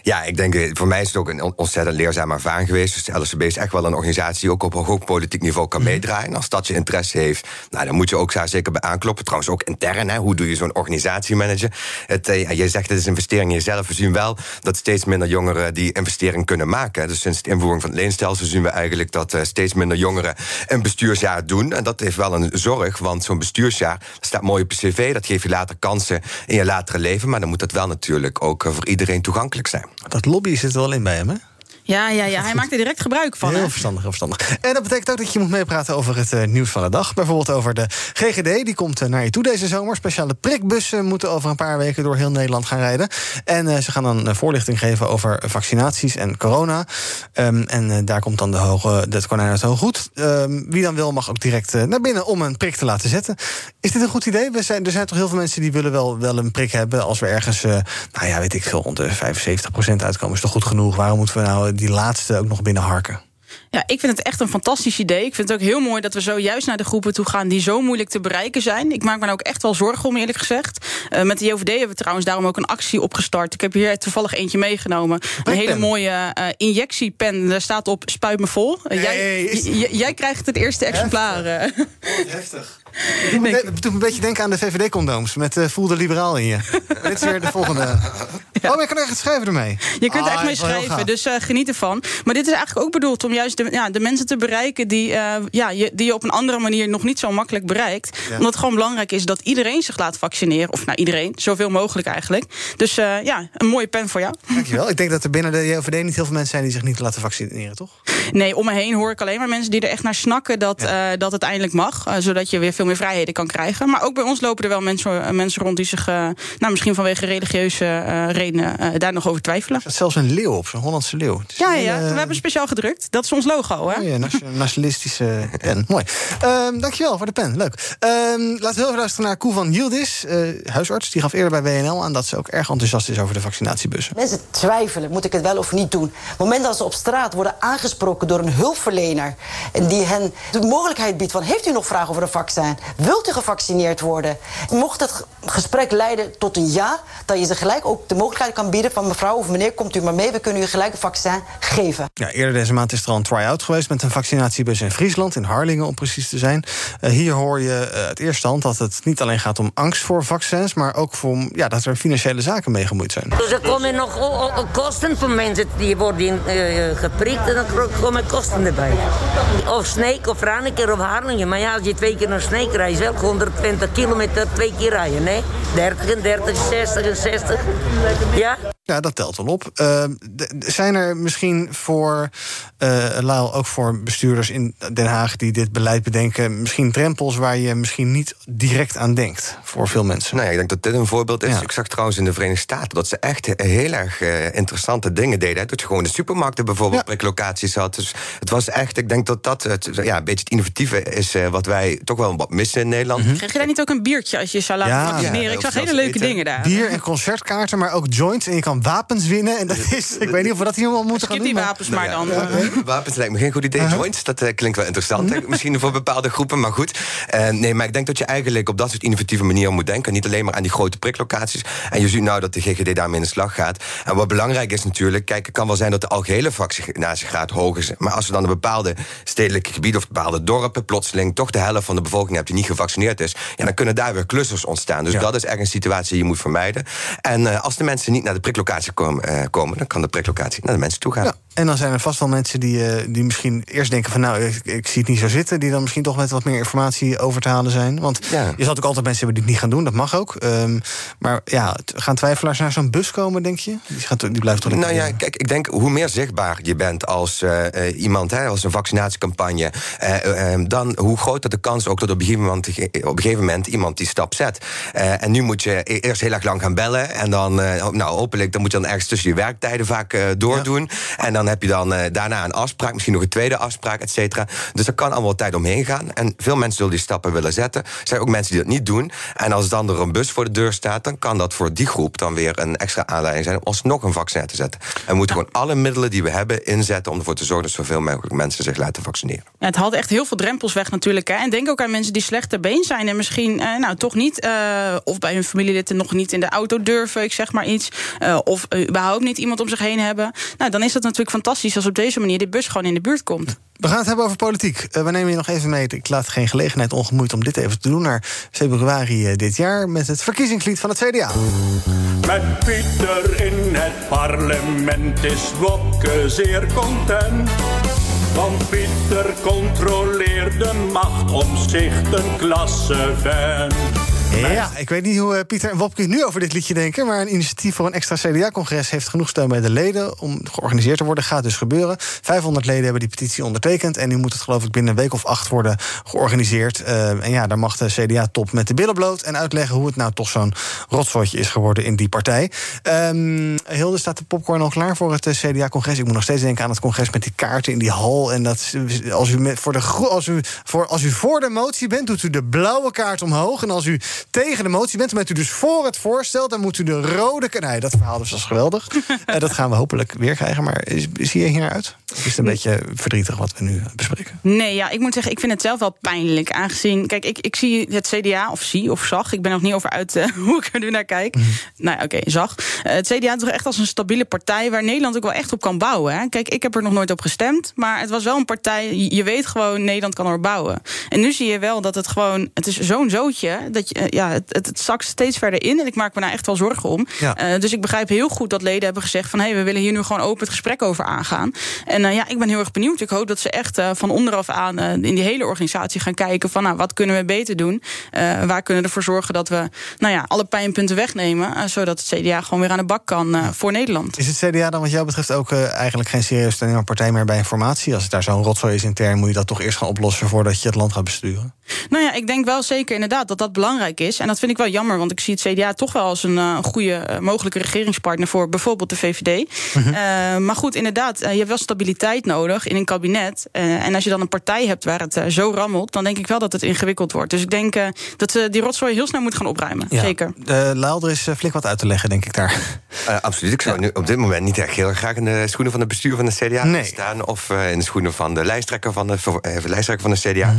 Ja, ik denk, eh, voor mij is het ook een ontzettend leerzame ervaring geweest. Dus de LSCB is echt wel een organisatie die ook op een hoog politiek niveau kan meedraaien. Als dat je interesse heeft, nou, dan moet je ook daar zeker bij aankloppen. Trouwens, ook intern, hè, hoe doe je zo'n organisatie managen? Het, uh, je zegt het is investering in jezelf. We zien wel dat steeds minder jongeren die investering kunnen maken. Dus sinds de invoering van het leenstelsel zien we eigenlijk dat uh, steeds minder jongeren een bestuursjaar doen. En dat heeft wel een zorg, want zo'n bestuursjaar staat mooi op je cv. Dat geeft je later kansen in je latere leven. Maar dan moet dat wel natuurlijk ook voor iedereen toegankelijk zijn. Dat lobby zit er wel in bij hem, hè? Ja, ja, ja, hij maakt er direct gebruik van. Heel hè? verstandig, heel verstandig. En dat betekent ook dat je moet meepraten over het uh, nieuws van de dag. Bijvoorbeeld over de GGD, die komt uh, naar je toe deze zomer. Speciale prikbussen moeten over een paar weken door heel Nederland gaan rijden. En uh, ze gaan dan voorlichting geven over vaccinaties en corona. Um, en daar komt dan de, hoge, de konijn uit hoog goed. Um, wie dan wil mag ook direct naar binnen om een prik te laten zetten. Is dit een goed idee? We zijn, er zijn toch heel veel mensen die willen wel, wel een prik hebben... als we ergens, nou ja, weet ik veel, rond de 75% uitkomen. Is toch goed genoeg? Waarom moeten we nou die laatste ook nog binnenharken. Ja, ik vind het echt een fantastisch idee. Ik vind het ook heel mooi dat we zo juist naar de groepen toe gaan die zo moeilijk te bereiken zijn. Ik maak me ook echt wel zorgen om, eerlijk gezegd. Uh, met de JOVD hebben we trouwens daarom ook een actie opgestart. Ik heb hier toevallig eentje meegenomen. Een hele mooie uh, injectiepen. Daar staat op spuit me vol. Uh, hey, jij, jij, krijgt het eerste exemplaar. Heftig. Heftig. Het doet, me, een beetje denken aan de VVD-condooms. Met uh, voel de liberaal in je. dit is weer de volgende. Ja. Oh, maar je kan echt schrijven ermee. Je kunt ah, er echt mee schrijven, dus uh, geniet ervan. Maar dit is eigenlijk ook bedoeld om juist de, ja, de mensen te bereiken... Die, uh, ja, je, die je op een andere manier nog niet zo makkelijk bereikt. Ja. Omdat het gewoon belangrijk is dat iedereen zich laat vaccineren. Of nou, iedereen, zoveel mogelijk eigenlijk. Dus ja, een mooie pen voor jou. Dankjewel. Ik denk dat er binnen de JOVD niet heel veel mensen zijn... die zich niet laten vaccineren, toch? Nee, om me heen hoor ik alleen maar mensen die er echt naar snakken... dat, ja. dat het eindelijk mag, zodat je weer veel meer vrijheden kan krijgen. Maar ook bij ons lopen er wel mensen, mensen rond die zich... nou, misschien vanwege religieuze redenen daar nog over twijfelen. Er zelfs een leeuw op, zo'n Hollandse leeuw. Ja, ja, we hebben speciaal gedrukt. Dat is ons logo, hè? Oh, ja, nationalistische pen. Mooi. Um, dankjewel voor de pen. Leuk. Um, laten we heel even luisteren naar Koe van Yildiz, uh, huisarts. Die gaf eerder bij WNL aan dat ze ook erg enthousiast is over de vaccinatiebussen. Mensen twijfelen, moet ik het wel of niet doen? Op het moment dat ze op straat worden aangesproken door een hulpverlener... en die hen de mogelijkheid biedt van... heeft u nog vragen over een vaccin? Wilt u gevaccineerd worden? Mocht het gesprek leiden tot een ja... dat je ze gelijk ook de mogelijkheid kan bieden van mevrouw of meneer, komt u maar mee, we kunnen u gelijk een vaccin geven. Ja, eerder deze maand is er al een try-out geweest met een vaccinatiebus in Friesland, in Harlingen om precies te zijn. Uh, hier hoor je uh, het eerste hand dat het niet alleen gaat om angst voor vaccins, maar ook voor ja, dat er financiële zaken mee gemoeid zijn. Dus er komen nog kosten voor mensen die worden uh, geprikt en dan komen kosten erbij. Of Sneek of Franeker of Harlingen. Maar ja, als je twee keer naar Sneek rijdt, wel 120 kilometer twee keer rijden, nee? 30 en 30, 60 en 60. Ja? Ja, dat telt wel op. Uh, zijn er misschien voor, uh, Laal, ook voor bestuurders in Den Haag die dit beleid bedenken, misschien drempels waar je misschien niet direct aan denkt voor veel mensen? Nou ja, ik denk dat dit een voorbeeld is. Ja. Ik zag trouwens in de Verenigde Staten dat ze echt heel erg uh, interessante dingen deden. Dat je gewoon de supermarkten bijvoorbeeld ja. priklocaties had. Dus het was echt, ik denk dat dat het, ja, een beetje het innovatieve is uh, wat wij toch wel wat missen in Nederland. Mm -hmm. Krijg je daar niet ook een biertje als je zou laten ja, ik zag hele leuke eten. dingen daar. Bier en concertkaarten, maar ook joints. En je kan wapens winnen. En dat is, ik weet niet of we dat hier allemaal moeten Skip gaan doen. die wapens maar, maar dan. Ja, ja. Wapens lijkt me geen goed idee. Uh -huh. Joints, dat uh, klinkt wel interessant. -huh. Misschien voor bepaalde groepen, maar goed. Uh, nee, maar ik denk dat je eigenlijk op dat soort innovatieve manieren moet denken. Niet alleen maar aan die grote priklocaties. En je ziet nou dat de GGD daarmee in de slag gaat. En wat belangrijk is natuurlijk, kijk, het kan wel zijn dat de algehele vaccinatiegraad hoog is. Maar als we dan een bepaalde stedelijke gebieden of bepaalde dorpen plotseling toch de helft van de bevolking hebt die niet gevaccineerd is, ja, dan kunnen daar weer clusters ontstaan. Dus ja. dat is echt een situatie die je moet vermijden. En uh, als de mensen niet naar de priklocatie komen, uh, komen dan kan de priklocatie naar de mensen toe gaan. Ja. En dan zijn er vast wel mensen die, eh, die misschien eerst denken van... nou, ik, ik zie het niet zo zitten. Die dan misschien toch met wat meer informatie over te halen zijn. Want je zal natuurlijk altijd mensen hebben die het niet gaan doen. Dat mag ook. Ehm, maar ja, gaan twijfelaars naar zo'n bus komen, denk je? Die, gaat, die blijft toch Nou ja, kijk, ik denk hoe meer zichtbaar je bent als eh, eh, iemand, hè, als een vaccinatiecampagne, eh, eh, dan hoe groter de kans ook dat op een gegeven moment, op een gegeven moment iemand die stap zet. En nu moet je e- eerst heel erg lang gaan bellen. En dan, nou, hopelijk, dan moet je dan ergens tussen je werktijden vaak doordoen. En dan heb je dan eh, daarna een afspraak, misschien nog een tweede afspraak, et cetera. Dus er kan allemaal tijd omheen gaan. En veel mensen zullen die stappen willen zetten. Er zijn ook mensen die dat niet doen. En als dan er een bus voor de deur staat, dan kan dat voor die groep dan weer een extra aanleiding zijn om alsnog een vaccin te zetten. En we moeten gewoon alle middelen die we hebben inzetten om ervoor te zorgen dat zoveel mogelijk mensen zich laten vaccineren. Het haalt echt heel veel drempels weg natuurlijk. Hè. En denk ook aan mensen die slecht ter been zijn... en misschien eh, nou, toch niet... eh, of bij hun familielid nog niet in de auto durven, ik zeg maar iets... eh, of überhaupt niet iemand om zich heen hebben. Nou, dan is dat natuurlijk fantastisch als op deze manier... die bus gewoon in de buurt komt. We gaan het hebben over politiek. Eh, we nemen je nog even mee. Ik laat geen gelegenheid ongemoeid om dit even te doen. Naar februari eh, dit jaar met het verkiezingslied van het CDA. Met Pieter in het parlement is Wopke zeer content. Want Pieter controleert de macht om zich een klasse vent. Ja, ik weet niet hoe eh, Pieter en Wopke nu over dit liedje denken... maar een initiatief voor een extra CDA-congres... heeft genoeg steun bij de leden om georganiseerd te worden. Gaat dus gebeuren. 500 leden hebben die petitie ondertekend... en nu moet het geloof ik binnen een week of acht worden georganiseerd. Eh, en ja, daar mag de CDA-top met de billen bloot... en uitleggen hoe het nou toch zo'n rotzooitje is geworden in die partij. Ehm, Hilde, staat de popcorn al klaar voor het eh, CDA-congres? Ik moet nog steeds denken aan het congres met die kaarten in die hal... en dat als u, voor, de, als, u, voor, als u voor de motie bent, doet u de blauwe kaart omhoog... en als u tegen de motie bent, dan bent u dus voor het voorstel... dan moet u de rode. Nee, dat verhaal dus was geweldig. Eh, dat gaan we hopelijk weer krijgen. Maar zie je hier naar uit? Of is het een beetje verdrietig wat we nu bespreken? Nee, ja, ik moet zeggen, ik vind het zelf wel pijnlijk. Aangezien, kijk, ik, ik zie het CDA, of zie of zag. Ik ben nog niet over uit eh, hoe ik er nu naar kijk. Nou ja, oké, zag. Eh, het CDA toch echt als een stabiele partij waar Nederland ook wel echt op kan bouwen. Hè? Kijk, ik heb er nog nooit op gestemd. Maar het was wel een partij, je- weet gewoon, Nederland kan er bouwen. En nu zie je wel dat het gewoon, het is zo'n zootje. Dat je, ja, het, het, het zakt steeds verder in. En ik maak me daar echt wel zorgen om. Ja. Eh, dus ik begrijp heel goed dat leden hebben gezegd van hé, hey, we willen hier nu gewoon open het gesprek over aangaan. En eh, ja, ik ben heel erg benieuwd. Ik hoop dat ze echt eh, van onderaf aan eh, in die hele organisatie gaan kijken van nou, wat kunnen we beter doen? Eh, waar kunnen we ervoor zorgen dat we nou ja, alle pijnpunten wegnemen, eh, zodat het CDA gewoon weer aan de bak kan eh, voor Nederland. Is het CDA dan wat jou betreft ook eh, eigenlijk geen serieus partij meer bij informatie? Als het daar zo'n rotzooi is intern, moet je dat toch eerst gaan oplossen voordat je het land gaat besturen? Nou ja, ik denk wel zeker inderdaad dat dat belangrijk is. En dat vind ik wel jammer, want ik zie het CDA toch wel als een eh, goede eh, mogelijke regeringspartner voor bijvoorbeeld de VVD. Mhm. Eh, maar goed, inderdaad, je hebt wel stabiliteit nodig in een kabinet. Eh, en als je dan een partij hebt waar het zo rammelt, dan denk ik wel dat het ingewikkeld wordt. Dus ik denk eh, dat ze die rotzooi heel snel moeten gaan opruimen. Zeker. Uh, Laal, er is flink wat uit te leggen, denk ik daar. Eh, absoluut. Ik zou nu op dit moment niet echt heel graag in de schoenen van het bestuur van de CDA Nee. staan. Of in de schoenen van de lijsttrekker van de, lijsttrekker van de CDA.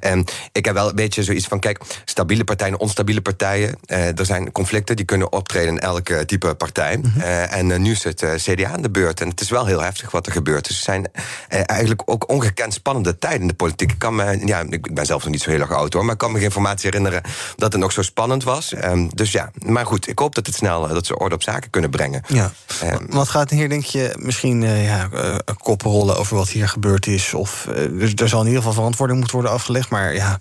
En ik heb wel een beetje zoiets van: kijk, stabiele partijen, onstabiele partijen. eh, er zijn conflicten die kunnen optreden in elke type partij. Eh, en eh, nu is het CDA aan de beurt. En het is wel heel heftig wat er gebeurt. Dus het zijn eigenlijk ook ongekend spannende tijden in de politiek. Ik, kan me, ja, ik ben zelf nog niet zo heel erg oud hoor. Maar ik kan me geen informatie herinneren dat het nog zo spannend was. Ehm, dus ja, maar goed, ik hoop dat het snel dat ze orde op zaken kunnen brengen. Ja. Ehm, Wat gaat hier, denk je, misschien ja, koppen rollen over wat hier gebeurd is? Of dus er zal in ieder geval verantwoording moeten worden afgelegd. Maar ja,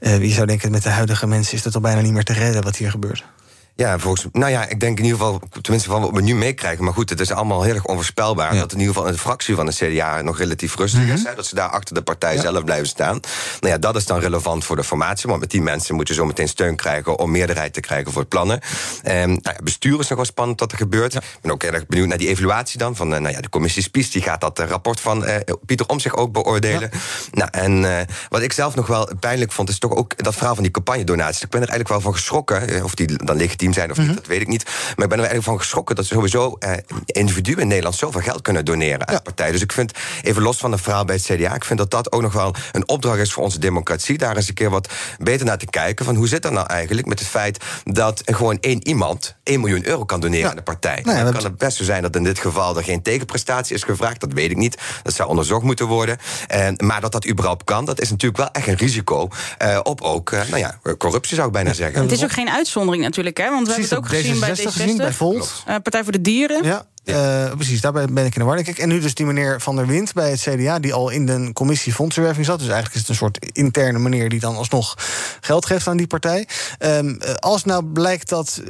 wie zou denken, met de huidige mensen is het al bijna niet meer te redden wat hier gebeurt. Ja, volgens Nou ja, ik denk in ieder geval, tenminste van wat we nu meekrijgen. Maar goed, het is allemaal heel erg onvoorspelbaar. Dat in ieder geval de fractie van de CDA nog relatief rustig is. Hè, dat ze daar achter de partij zelf blijven staan. Nou ja, dat is dan relevant voor de formatie. Want met die mensen moet je zo meteen steun krijgen om meerderheid te krijgen voor het plannen. Ehm, nou ja, bestuur is nog wel spannend wat er gebeurt. Ik ben ook heel erg benieuwd naar die evaluatie dan. Van eh, nou ja, de commissie Spies, die gaat dat eh, rapport van eh, Pieter om zich ook beoordelen. Nou, en eh, wat ik zelf nog wel pijnlijk vond, is toch ook dat verhaal van die campagnedonaties. Ik ben er eigenlijk wel van geschrokken. Of die dan zijn of niet, dat weet ik niet. Maar ik ben er eigenlijk van geschrokken dat sowieso eh, individuen in Nederland zoveel geld kunnen doneren aan de partij. Dus ik vind, even los van het verhaal bij het CDA, ik vind dat dat ook nog wel een opdracht is voor onze democratie. Daar eens een keer wat beter naar te kijken. Van hoe zit dat nou eigenlijk met het feit dat gewoon één iemand 1 miljoen euro kan doneren aan de partij? Nou ja, dan kan het best zo zijn dat in dit geval er geen tegenprestatie is gevraagd. Dat weet ik niet. Dat zou onderzocht moeten worden. Eh, maar dat dat überhaupt kan, dat is natuurlijk wel echt een risico eh, op ook, eh, nou ja, corruptie zou ik bijna zeggen. Het is ook geen uitzondering natuurlijk, hè? Want we Precies, hebben het ook gezien bij D66 D66. gezien, bij Volt. eh, Partij voor de Dieren. Ja. Eh, precies, daarbij ben ik in de war. En nu dus die meneer Van der Wind bij het CDA... die al in de commissie fondsenwerving zat. Dus eigenlijk is het een soort interne meneer... die dan alsnog geld geeft aan die partij. Ehm, eh, als nou blijkt dat,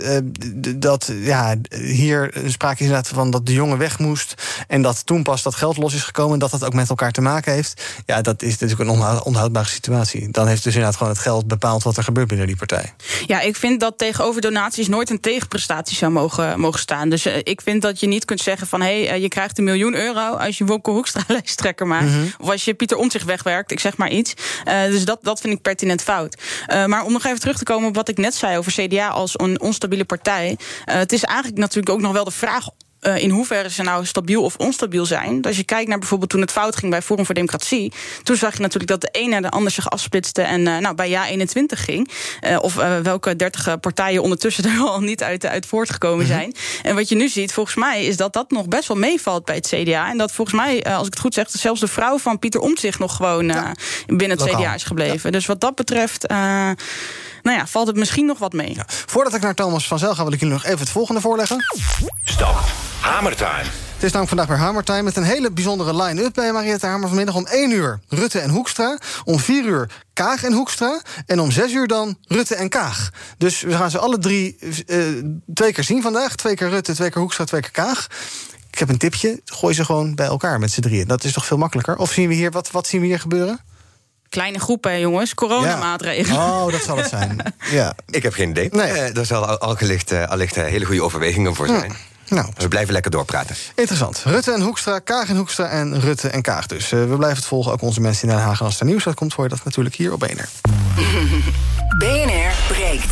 d- dat ja, hier sprake is inderdaad van... dat de jongen weg moest en dat toen pas dat geld los is gekomen... en dat dat ook met elkaar te maken heeft... ja, dat is natuurlijk een onhou- onhoudbare situatie. Dan heeft dus inderdaad gewoon het geld bepaald... wat er gebeurt binnen die partij. Ja, ik vind dat tegenover donaties nooit een tegenprestatie zou mogen, mogen staan. Dus ik vind dat je niet kunt zeggen van... hé, hey, eh, je krijgt een miljoen euro als je Wopke Hoekstra lijsttrekker maakt. Mhm. Of als je Pieter Omtzigt wegwerkt, ik zeg maar iets. Eh, dus dat, dat vind ik pertinent fout. Eh, maar om nog even terug te komen op wat ik net zei over CDA als een onstabiele partij. Het is eigenlijk natuurlijk ook nog wel de vraag eh, in hoeverre ze nou stabiel of onstabiel zijn. Dus als je kijkt naar bijvoorbeeld toen het fout ging bij Forum voor Democratie. Toen zag je natuurlijk dat de een naar de ander zich afsplitste en eh, nou, bij Ja 21 ging. Eh, of welke dertig partijen ondertussen er al niet uit, uit voortgekomen zijn. En wat je nu ziet, volgens mij, is dat dat nog best wel meevalt bij het CDA. En dat volgens mij, als ik het goed zeg, zelfs de vrouw van Pieter Omtzigt nog gewoon binnen het lokaal. CDA is gebleven. Dus wat dat betreft. Nou ja, valt het misschien nog wat mee. Voordat ik naar Thomas van Zel ga, wil ik jullie nog even het volgende voorleggen. Stop. Hamertime. Het is namelijk vandaag weer Hamertime met een hele bijzondere line-up bij Mariette Hamer. Vanmiddag om 1 uur Rutte en Hoekstra. Om 4 uur Kaag en Hoekstra. En om 6 uur dan Rutte en Kaag. Dus we gaan ze alle drie eh, twee keer zien vandaag. Twee keer Rutte, twee keer Hoekstra, twee keer Kaag. Ik heb een tipje. Gooi ze gewoon bij elkaar met z'n drieën. Dat is toch veel makkelijker? Of zien we hier, wat, wat zien we hier gebeuren? Kleine groepen, jongens. Coronamaatregelen. Oh, dat zal het zijn. Ja. Ik heb geen idee. Eh, daar zal al, allicht, eh, allicht eh, hele goede overwegingen voor zijn. Nou. Dus we blijven lekker doorpraten. Interessant. Rutte en Hoekstra, Kaag en Hoekstra en Rutte en Kaag dus. Eh, we blijven het volgen. Ook onze mensen in Den Haag. En als er nieuws uitkomt, hoor je dat natuurlijk hier op BNR. BNR breekt.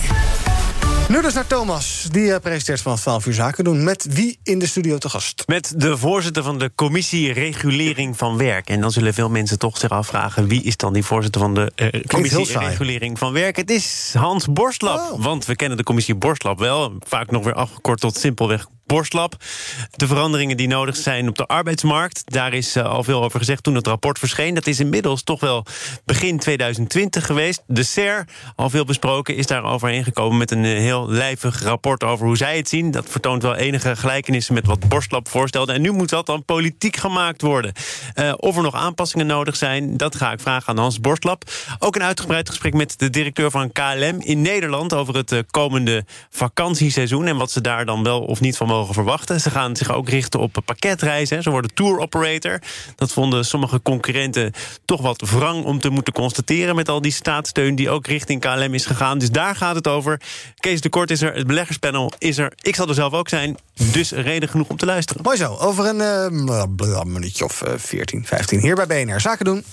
Nu dus naar Thomas. Die eh, presenteert vanaf 12 uur zaken doen. Met wie in de studio te gast? Met de voorzitter van de commissie Regulering van Werk. En dan zullen veel mensen toch zich afvragen... wie is dan die voorzitter van de eh, commissie. Regulering van Werk? Het is Hans Borstlap. Want we kennen de commissie Borstlap wel. Vaak nog weer afgekort tot simpelweg Borstlap. De veranderingen die nodig zijn op de arbeidsmarkt... daar is eh, al veel over gezegd toen het rapport verscheen. Dat is inmiddels toch wel begin 2020 geweest. De SER, al veel besproken, is daar overheen gekomen... met een eh, heel lijvig rapport over hoe zij het zien. Dat vertoont wel enige gelijkenissen met wat Borstlap voorstelde. En nu moet dat dan politiek gemaakt worden. Eh, of er nog aanpassingen nodig zijn, dat ga ik vragen aan Hans Borstlap. Ook een uitgebreid gesprek met de directeur van KLM in Nederland... over het komende vakantieseizoen... en wat ze daar dan wel of niet van mogen verwachten. Ze gaan zich ook richten op pakketreizen. hè. Ze worden tour operator. Dat vonden sommige concurrenten toch wat wrang om te moeten constateren... met al die staatssteun die ook richting KLM is gegaan. Dus daar gaat het over. Kees de Kort is er, het beleggerspanel is er. Ik zal er zelf ook zijn, dus reden genoeg om te luisteren. Mooi zo. Over een eh, bla- minuutje of eh, 14, 15. Hier bij BNR. Zaken doen.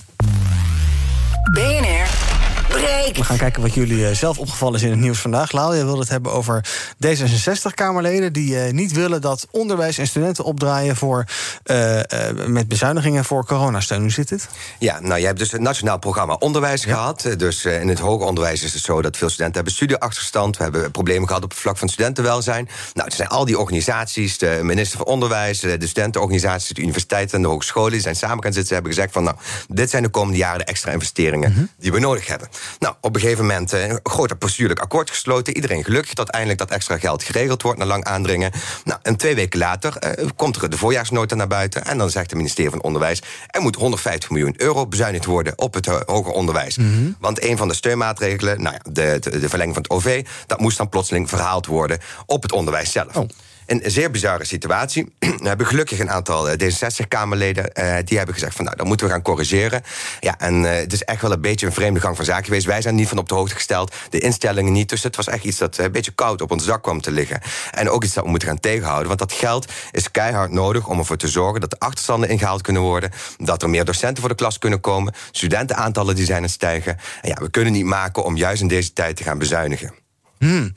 BNR breekt. We gaan kijken wat jullie eh, zelf opgevallen is in het nieuws vandaag. Lau, je wilde het hebben over D66-Kamerleden... die eh, niet willen dat onderwijs en studenten opdraaien... Voor, eh, eh, met bezuinigingen voor coronasteun. Hoe zit het? Ja, nou, je hebt dus het Nationaal Programma Onderwijs gehad. Eh, Dus eh, in het hoger onderwijs is het zo dat veel studenten hebben studieachterstand. We hebben problemen gehad op het vlak van studentenwelzijn. Nou, het zijn al die organisaties, de minister van Onderwijs... de studentenorganisaties, de universiteiten en de hogescholen... die zijn samen gaan zitten en hebben gezegd van... nou, dit zijn de komende jaren de extra investeringen die we nodig hebben. Nou, op een gegeven moment eh, een groot bestuurlijk akkoord gesloten. Iedereen gelukkig dat eindelijk dat extra geld geregeld wordt... na lang aandringen. Nou, en twee weken later eh, komt er de voorjaarsnota naar buiten... en dan zegt het ministerie van Onderwijs... er moet 150 miljoen euro bezuinigd worden op het hoger onderwijs. Want een van de steunmaatregelen, nou ja, de, de, de verlenging van het OV... dat moest dan plotseling verhaald worden op het onderwijs zelf. Een zeer bizarre situatie. We hebben gelukkig een aantal eh, D66-Kamerleden... eh, die hebben gezegd van nou, dan moeten we gaan corrigeren. Ja, en eh, het is echt wel een beetje een vreemde gang van zaken geweest. Wij zijn niet van op de hoogte gesteld, de instellingen niet. Dus het was echt iets dat een beetje koud op ons dak kwam te liggen. En ook iets dat we moeten gaan tegenhouden. Want dat geld is keihard nodig om ervoor te zorgen... dat de achterstanden ingehaald kunnen worden... dat er meer docenten voor de klas kunnen komen... studentenaantallen die zijn aan het stijgen. En ja, we kunnen niet maken om juist in deze tijd te gaan bezuinigen. Hmm.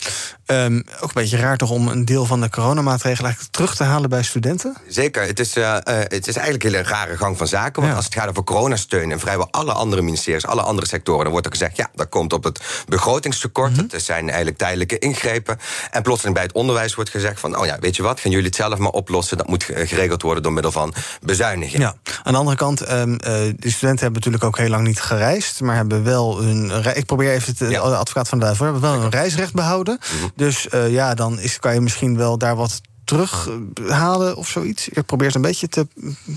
Ehm, ook een beetje raar toch om een deel van de coronamaatregelen eigenlijk terug te halen bij studenten? Zeker. Het is, eh, eh, het is eigenlijk een hele rare gang van zaken. Want als het gaat over coronasteun en vrijwel alle andere ministeries, alle andere sectoren, dan wordt er gezegd: ja, dat komt op het begrotingstekort. Dat zijn eigenlijk tijdelijke ingrepen. En plotseling bij het onderwijs wordt gezegd: van, oh ja, weet je wat, gaan jullie het zelf maar oplossen. Dat moet ge- geregeld worden door middel van bezuiniging. Ja. Aan de andere kant, ehm, eh, de studenten hebben natuurlijk ook heel lang niet gereisd, maar hebben wel hun. Ik probeer even het eh, advocaat van de duivel, hebben wel een reisrecht behouden. Dus eh, ja, dan is, kan je misschien wel daar wat terughalen of zoiets? Ik probeer het een beetje te...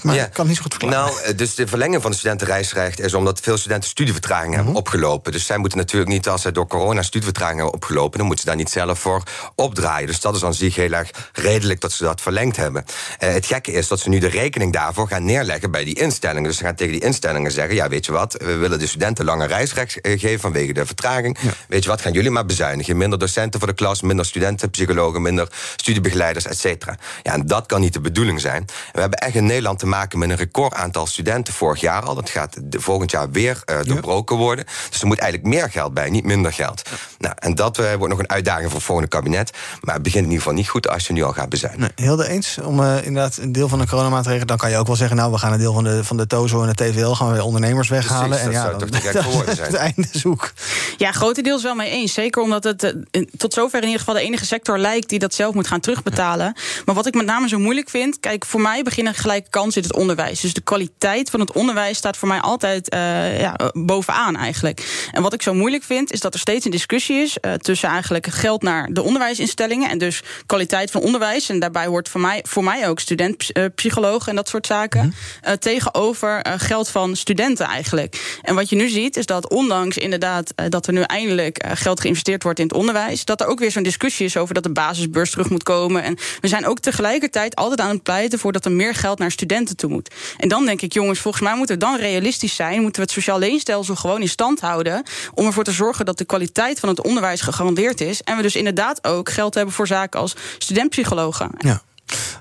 Maar Ja. ik kan het niet zo goed verklaren. Nou, eh, dus de verlenging van de studentenreisrecht is omdat veel studenten studievertragingen hebben opgelopen. Dus zij moeten natuurlijk niet, als zij door corona studievertragingen hebben opgelopen, dan moeten ze daar niet zelf voor opdraaien. Dus dat is aan zich heel erg redelijk dat ze dat verlengd hebben. Eh, het gekke is dat ze nu de rekening daarvoor gaan neerleggen bij die instellingen. Dus ze gaan tegen die instellingen zeggen: ja, weet je wat, we willen de studenten langer reisrecht eh, geven vanwege de vertraging. Weet je wat, gaan jullie maar bezuinigen. Minder docenten voor de klas, minder studenten, psychologen, minder studiebegeleiders, et cetera. Ja, en dat kan niet de bedoeling zijn. We hebben echt in Nederland te maken met een record aantal studenten vorig jaar al. Dat gaat de, volgend jaar weer eh, doorbroken worden. Dus er moet eigenlijk meer geld bij, niet minder geld. Nou, en dat eh, wordt nog een uitdaging voor het volgende kabinet. Maar het begint in ieder geval niet goed als je nu al gaat bezuinigen. Nee, heel de eens. Om eh, inderdaad een deel van de coronamaatregelen... dan kan je ook wel zeggen... nou, we gaan een deel van de, van de TOZO en de TVL... gaan we weer ondernemers weghalen. Precies, en dat ja, zou dan, toch voor woorden zijn. het einde zoek. Ja, grotendeels wel mee eens. Zeker omdat het tot zover in ieder geval de enige sector lijkt die dat zelf moet gaan terugbetalen. Maar wat ik met name zo moeilijk vind, kijk, voor mij beginnen gelijke kansen in het onderwijs. Dus de kwaliteit van het onderwijs staat voor mij altijd eh, ja, bovenaan eigenlijk. En wat ik zo moeilijk vind, is dat er steeds een discussie is eh, tussen eigenlijk geld naar de onderwijsinstellingen en dus kwaliteit van onderwijs. En daarbij hoort voor mij, voor mij ook studentpsycholoog en dat soort zaken. eh, tegenover eh, geld van studenten eigenlijk. En wat je nu ziet, is dat ondanks inderdaad eh, dat er nu eindelijk eh, geld geïnvesteerd wordt in het onderwijs, dat er ook weer zo'n discussie is over dat de basisbeurs terug moet komen. En we zijn ook tegelijkertijd altijd aan het pleiten voor dat er meer geld naar studenten toe moet. En dan denk ik, jongens, volgens mij moeten we dan realistisch zijn. Moeten we het sociaal leenstelsel gewoon in stand houden. Om ervoor te zorgen dat de kwaliteit van het onderwijs gegarandeerd is. En we dus inderdaad ook geld hebben voor zaken als studentpsychologen. Ja.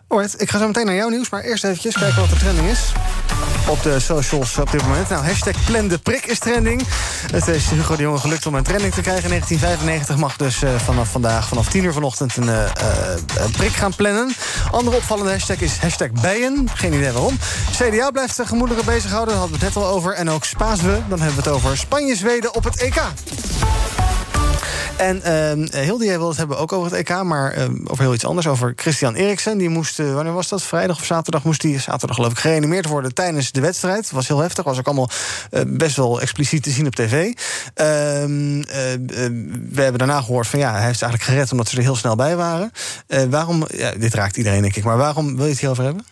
Alright, ik ga zo meteen naar jouw nieuws, maar eerst eventjes kijken wat de trending is. Op de socials op dit moment. Nou, hashtag plan de prik is trending. Het is Hugo de Jonge gelukt om een trending te krijgen. In 1995 mag dus eh, vanaf vandaag, vanaf 10 uur vanochtend, een eh, eh, een prik gaan plannen. Andere opvallende hashtag is hashtag bijen. Geen idee waarom. CDA blijft de gemoederen bezighouden, daar hadden we het net al over. En ook Spaaswe, dan hebben we het over Spanje-Zweden op het EK. En uh, Hilde, jij wilde het hebben ook over het EK, maar uh, over heel iets anders. Over Christian Eriksen. Die moest, uh, wanneer was dat? Vrijdag of zaterdag moest hij, zaterdag geloof ik, gereanimeerd worden tijdens de wedstrijd. was heel heftig, was ook allemaal uh, best wel expliciet te zien op tv. Ehm, we hebben daarna gehoord van ja, hij heeft eigenlijk gered omdat ze er heel snel bij waren. waarom, ja, dit raakt iedereen denk ik, maar waarom wil je het hierover hebben?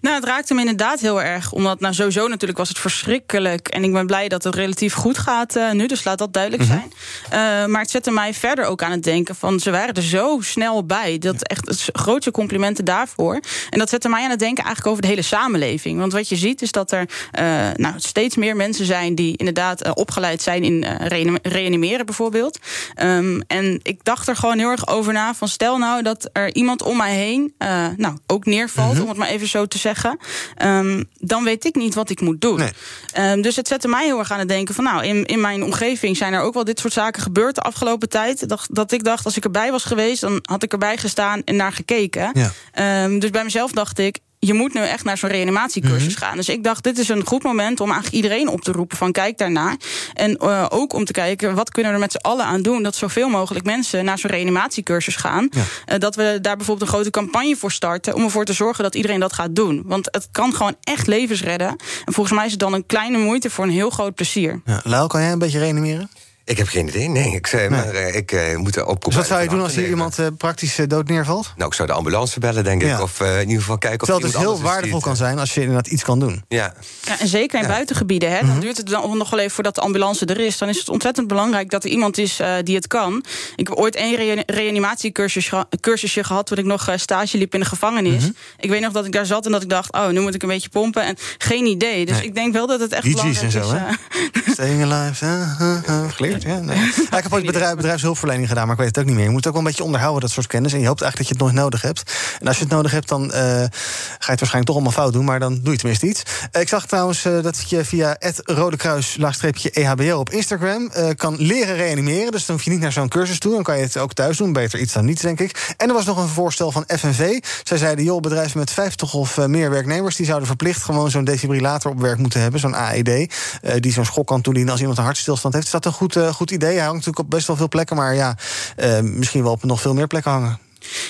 Nou, het raakte me inderdaad heel erg. Omdat, nou, sowieso natuurlijk was het verschrikkelijk. En ik ben blij dat het relatief goed gaat uh, nu. Dus laat dat duidelijk Mhm. zijn. Uh, maar het zette mij verder ook aan het denken van... ze waren er zo snel bij. Dat echt het grootste complimenten daarvoor. En dat zette mij aan het denken eigenlijk over de hele samenleving. Want wat je ziet is dat er uh, nou, steeds meer mensen zijn... die inderdaad opgeleid zijn in reanimeren bijvoorbeeld. Um, en ik dacht er gewoon heel erg over na van... stel nou dat er iemand om mij heen nou, ook neervalt... Mhm. om het maar even zo te zeggen, um, dan weet ik niet wat ik moet doen. Nee. Um, dus het zette mij heel erg aan het denken van, nou, in, in mijn omgeving zijn er ook wel dit soort zaken gebeurd de afgelopen tijd. Dat, dat ik dacht, als ik erbij was geweest, dan had ik erbij gestaan en naar gekeken. Ja. Um, dus bij mezelf dacht ik, je moet nu echt naar zo'n reanimatiecursus Mhm. mm -hmm. gaan. Dus ik dacht, dit is een goed moment om eigenlijk iedereen op te roepen van kijk daarnaar. En uh, ook om te kijken, wat kunnen we er met z'n allen aan doen... dat zoveel mogelijk mensen naar zo'n reanimatiecursus gaan. Ja. Uh, dat we daar bijvoorbeeld een grote campagne voor starten... om ervoor te zorgen dat iedereen dat gaat doen. Want het kan gewoon echt levens redden. En volgens mij is het dan een kleine moeite voor een heel groot plezier. Ja, Lau, kan jij een beetje reanimeren? Ik heb geen idee, nee. Ik, nee. Maar, uh, ik uh, moet er oproepen. Dus wat zou je doen als hier iemand uh, praktisch dood neervalt? Nou, ik zou de ambulance bellen, denk ik. Ja. Of in ieder geval kijken of Terwijl het dus heel waardevol kan zijn als je inderdaad iets kan doen. Ja. ja en zeker in ja. buitengebieden. Hè, dan mm -hmm. duurt het dan nog wel even voordat de ambulance er is. Dan is het ontzettend belangrijk dat er iemand is die het kan. Ik heb ooit één reanimatiecursusje cursusje gehad... toen ik nog stage liep in de gevangenis. Mm -hmm. Ik weet nog dat ik daar zat en dat ik dacht... oh, nu moet ik een beetje pompen. En geen idee. Dus nee. ik denk wel dat het echt DJ's belangrijk en zo, is. Hè? Staying alive, ja. Ik heb ooit bedrijf, bedrijfshulpverlening gedaan, maar ik weet het ook niet meer. Je moet ook wel een beetje onderhouden, dat soort kennis. En je hoopt eigenlijk dat je het nooit nodig hebt. En als je het nodig hebt, dan uh, ga je het waarschijnlijk toch allemaal fout doen. Maar dan doe je tenminste iets. Uh, ik zag trouwens uh, dat je via het Rode Kruis EHBO op Instagram kan leren reanimeren. Dus dan hoef je niet naar zo'n cursus toe. Dan kan je het ook thuis doen. Beter iets dan niets, denk ik. En er was nog een voorstel van FNV. Zij zeiden, joh, bedrijven met 50 of meer werknemers... die zouden verplicht gewoon zo'n defibrillator op werk moeten hebben. Zo'n AED. die zo'n schok kan toedienen als iemand een hartstilstand heeft. Is dat een goed, goed idee? Hij hangt natuurlijk op best wel veel plekken, maar ja, uh, misschien wel op nog veel meer plekken hangen.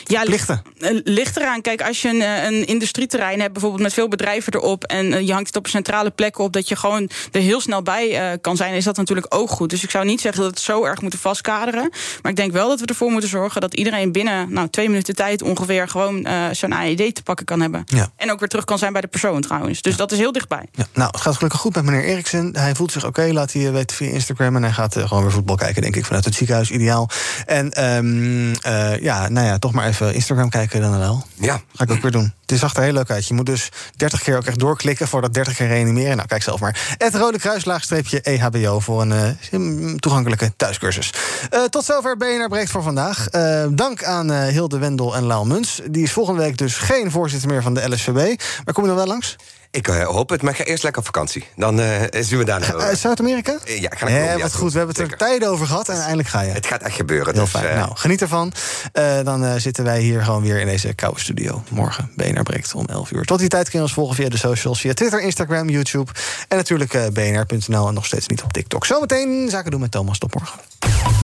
Ja, Plichten. eh, ligt eraan. Kijk, als je een, eh, een industrieterrein hebt, bijvoorbeeld met veel bedrijven erop. en eh, je hangt het op een centrale plek op. dat je gewoon er heel snel bij kan zijn. is dat natuurlijk ook goed. Dus ik zou niet zeggen dat we het zo erg moeten vastkaderen. Maar ik denk wel dat we ervoor moeten zorgen dat iedereen binnen nou, twee minuten tijd ongeveer gewoon eh, zo'n AED te pakken kan hebben. Ja. En ook weer terug kan zijn bij de persoon trouwens. Dus dat is heel dichtbij. Ja, nou, het gaat gelukkig goed met meneer Eriksen. Hij voelt zich oké, laat hij weten via Instagram. En hij gaat gewoon weer voetbal kijken, denk ik, vanuit het ziekenhuis. Ideaal. En ehm, eh, ja, nou ja, toch maar even Instagram kijken dan wel. Ja. Ga ik ook weer doen. Het zag er heel leuk uit. Je moet dus 30 keer ook echt doorklikken voor dat 30 keer reanimeren. Nou, kijk zelf maar. Het Rode Kruis, laagstreepje EHBO voor een eh, toegankelijke thuiscursus. Eh, tot zover BNR Breekt voor vandaag. Eh, dank aan Hilde Wendel en Laal Muns. Die is volgende week dus geen voorzitter meer van de LSVB. Maar kom je dan wel langs? Ik eh, hoop het, maar ik ga eerst lekker op vakantie. Dan eh, zien we daarna. Eh, Zuid-Amerika? ja, ik ga naar Ja, wat goed. We hebben het er tijden over gehad en eindelijk ga je. Het gaat echt gebeuren. Heel dus, fijn. nou, geniet ervan. Dan zitten wij hier gewoon weer in deze koude studio. Morgen BNR breekt om 11 uur. Tot die tijd kun je ons volgen via de socials. Via Twitter, Instagram, YouTube. En natuurlijk bnr.nl en nog steeds niet op TikTok. Zometeen zaken doen met Thomas. Tot morgen.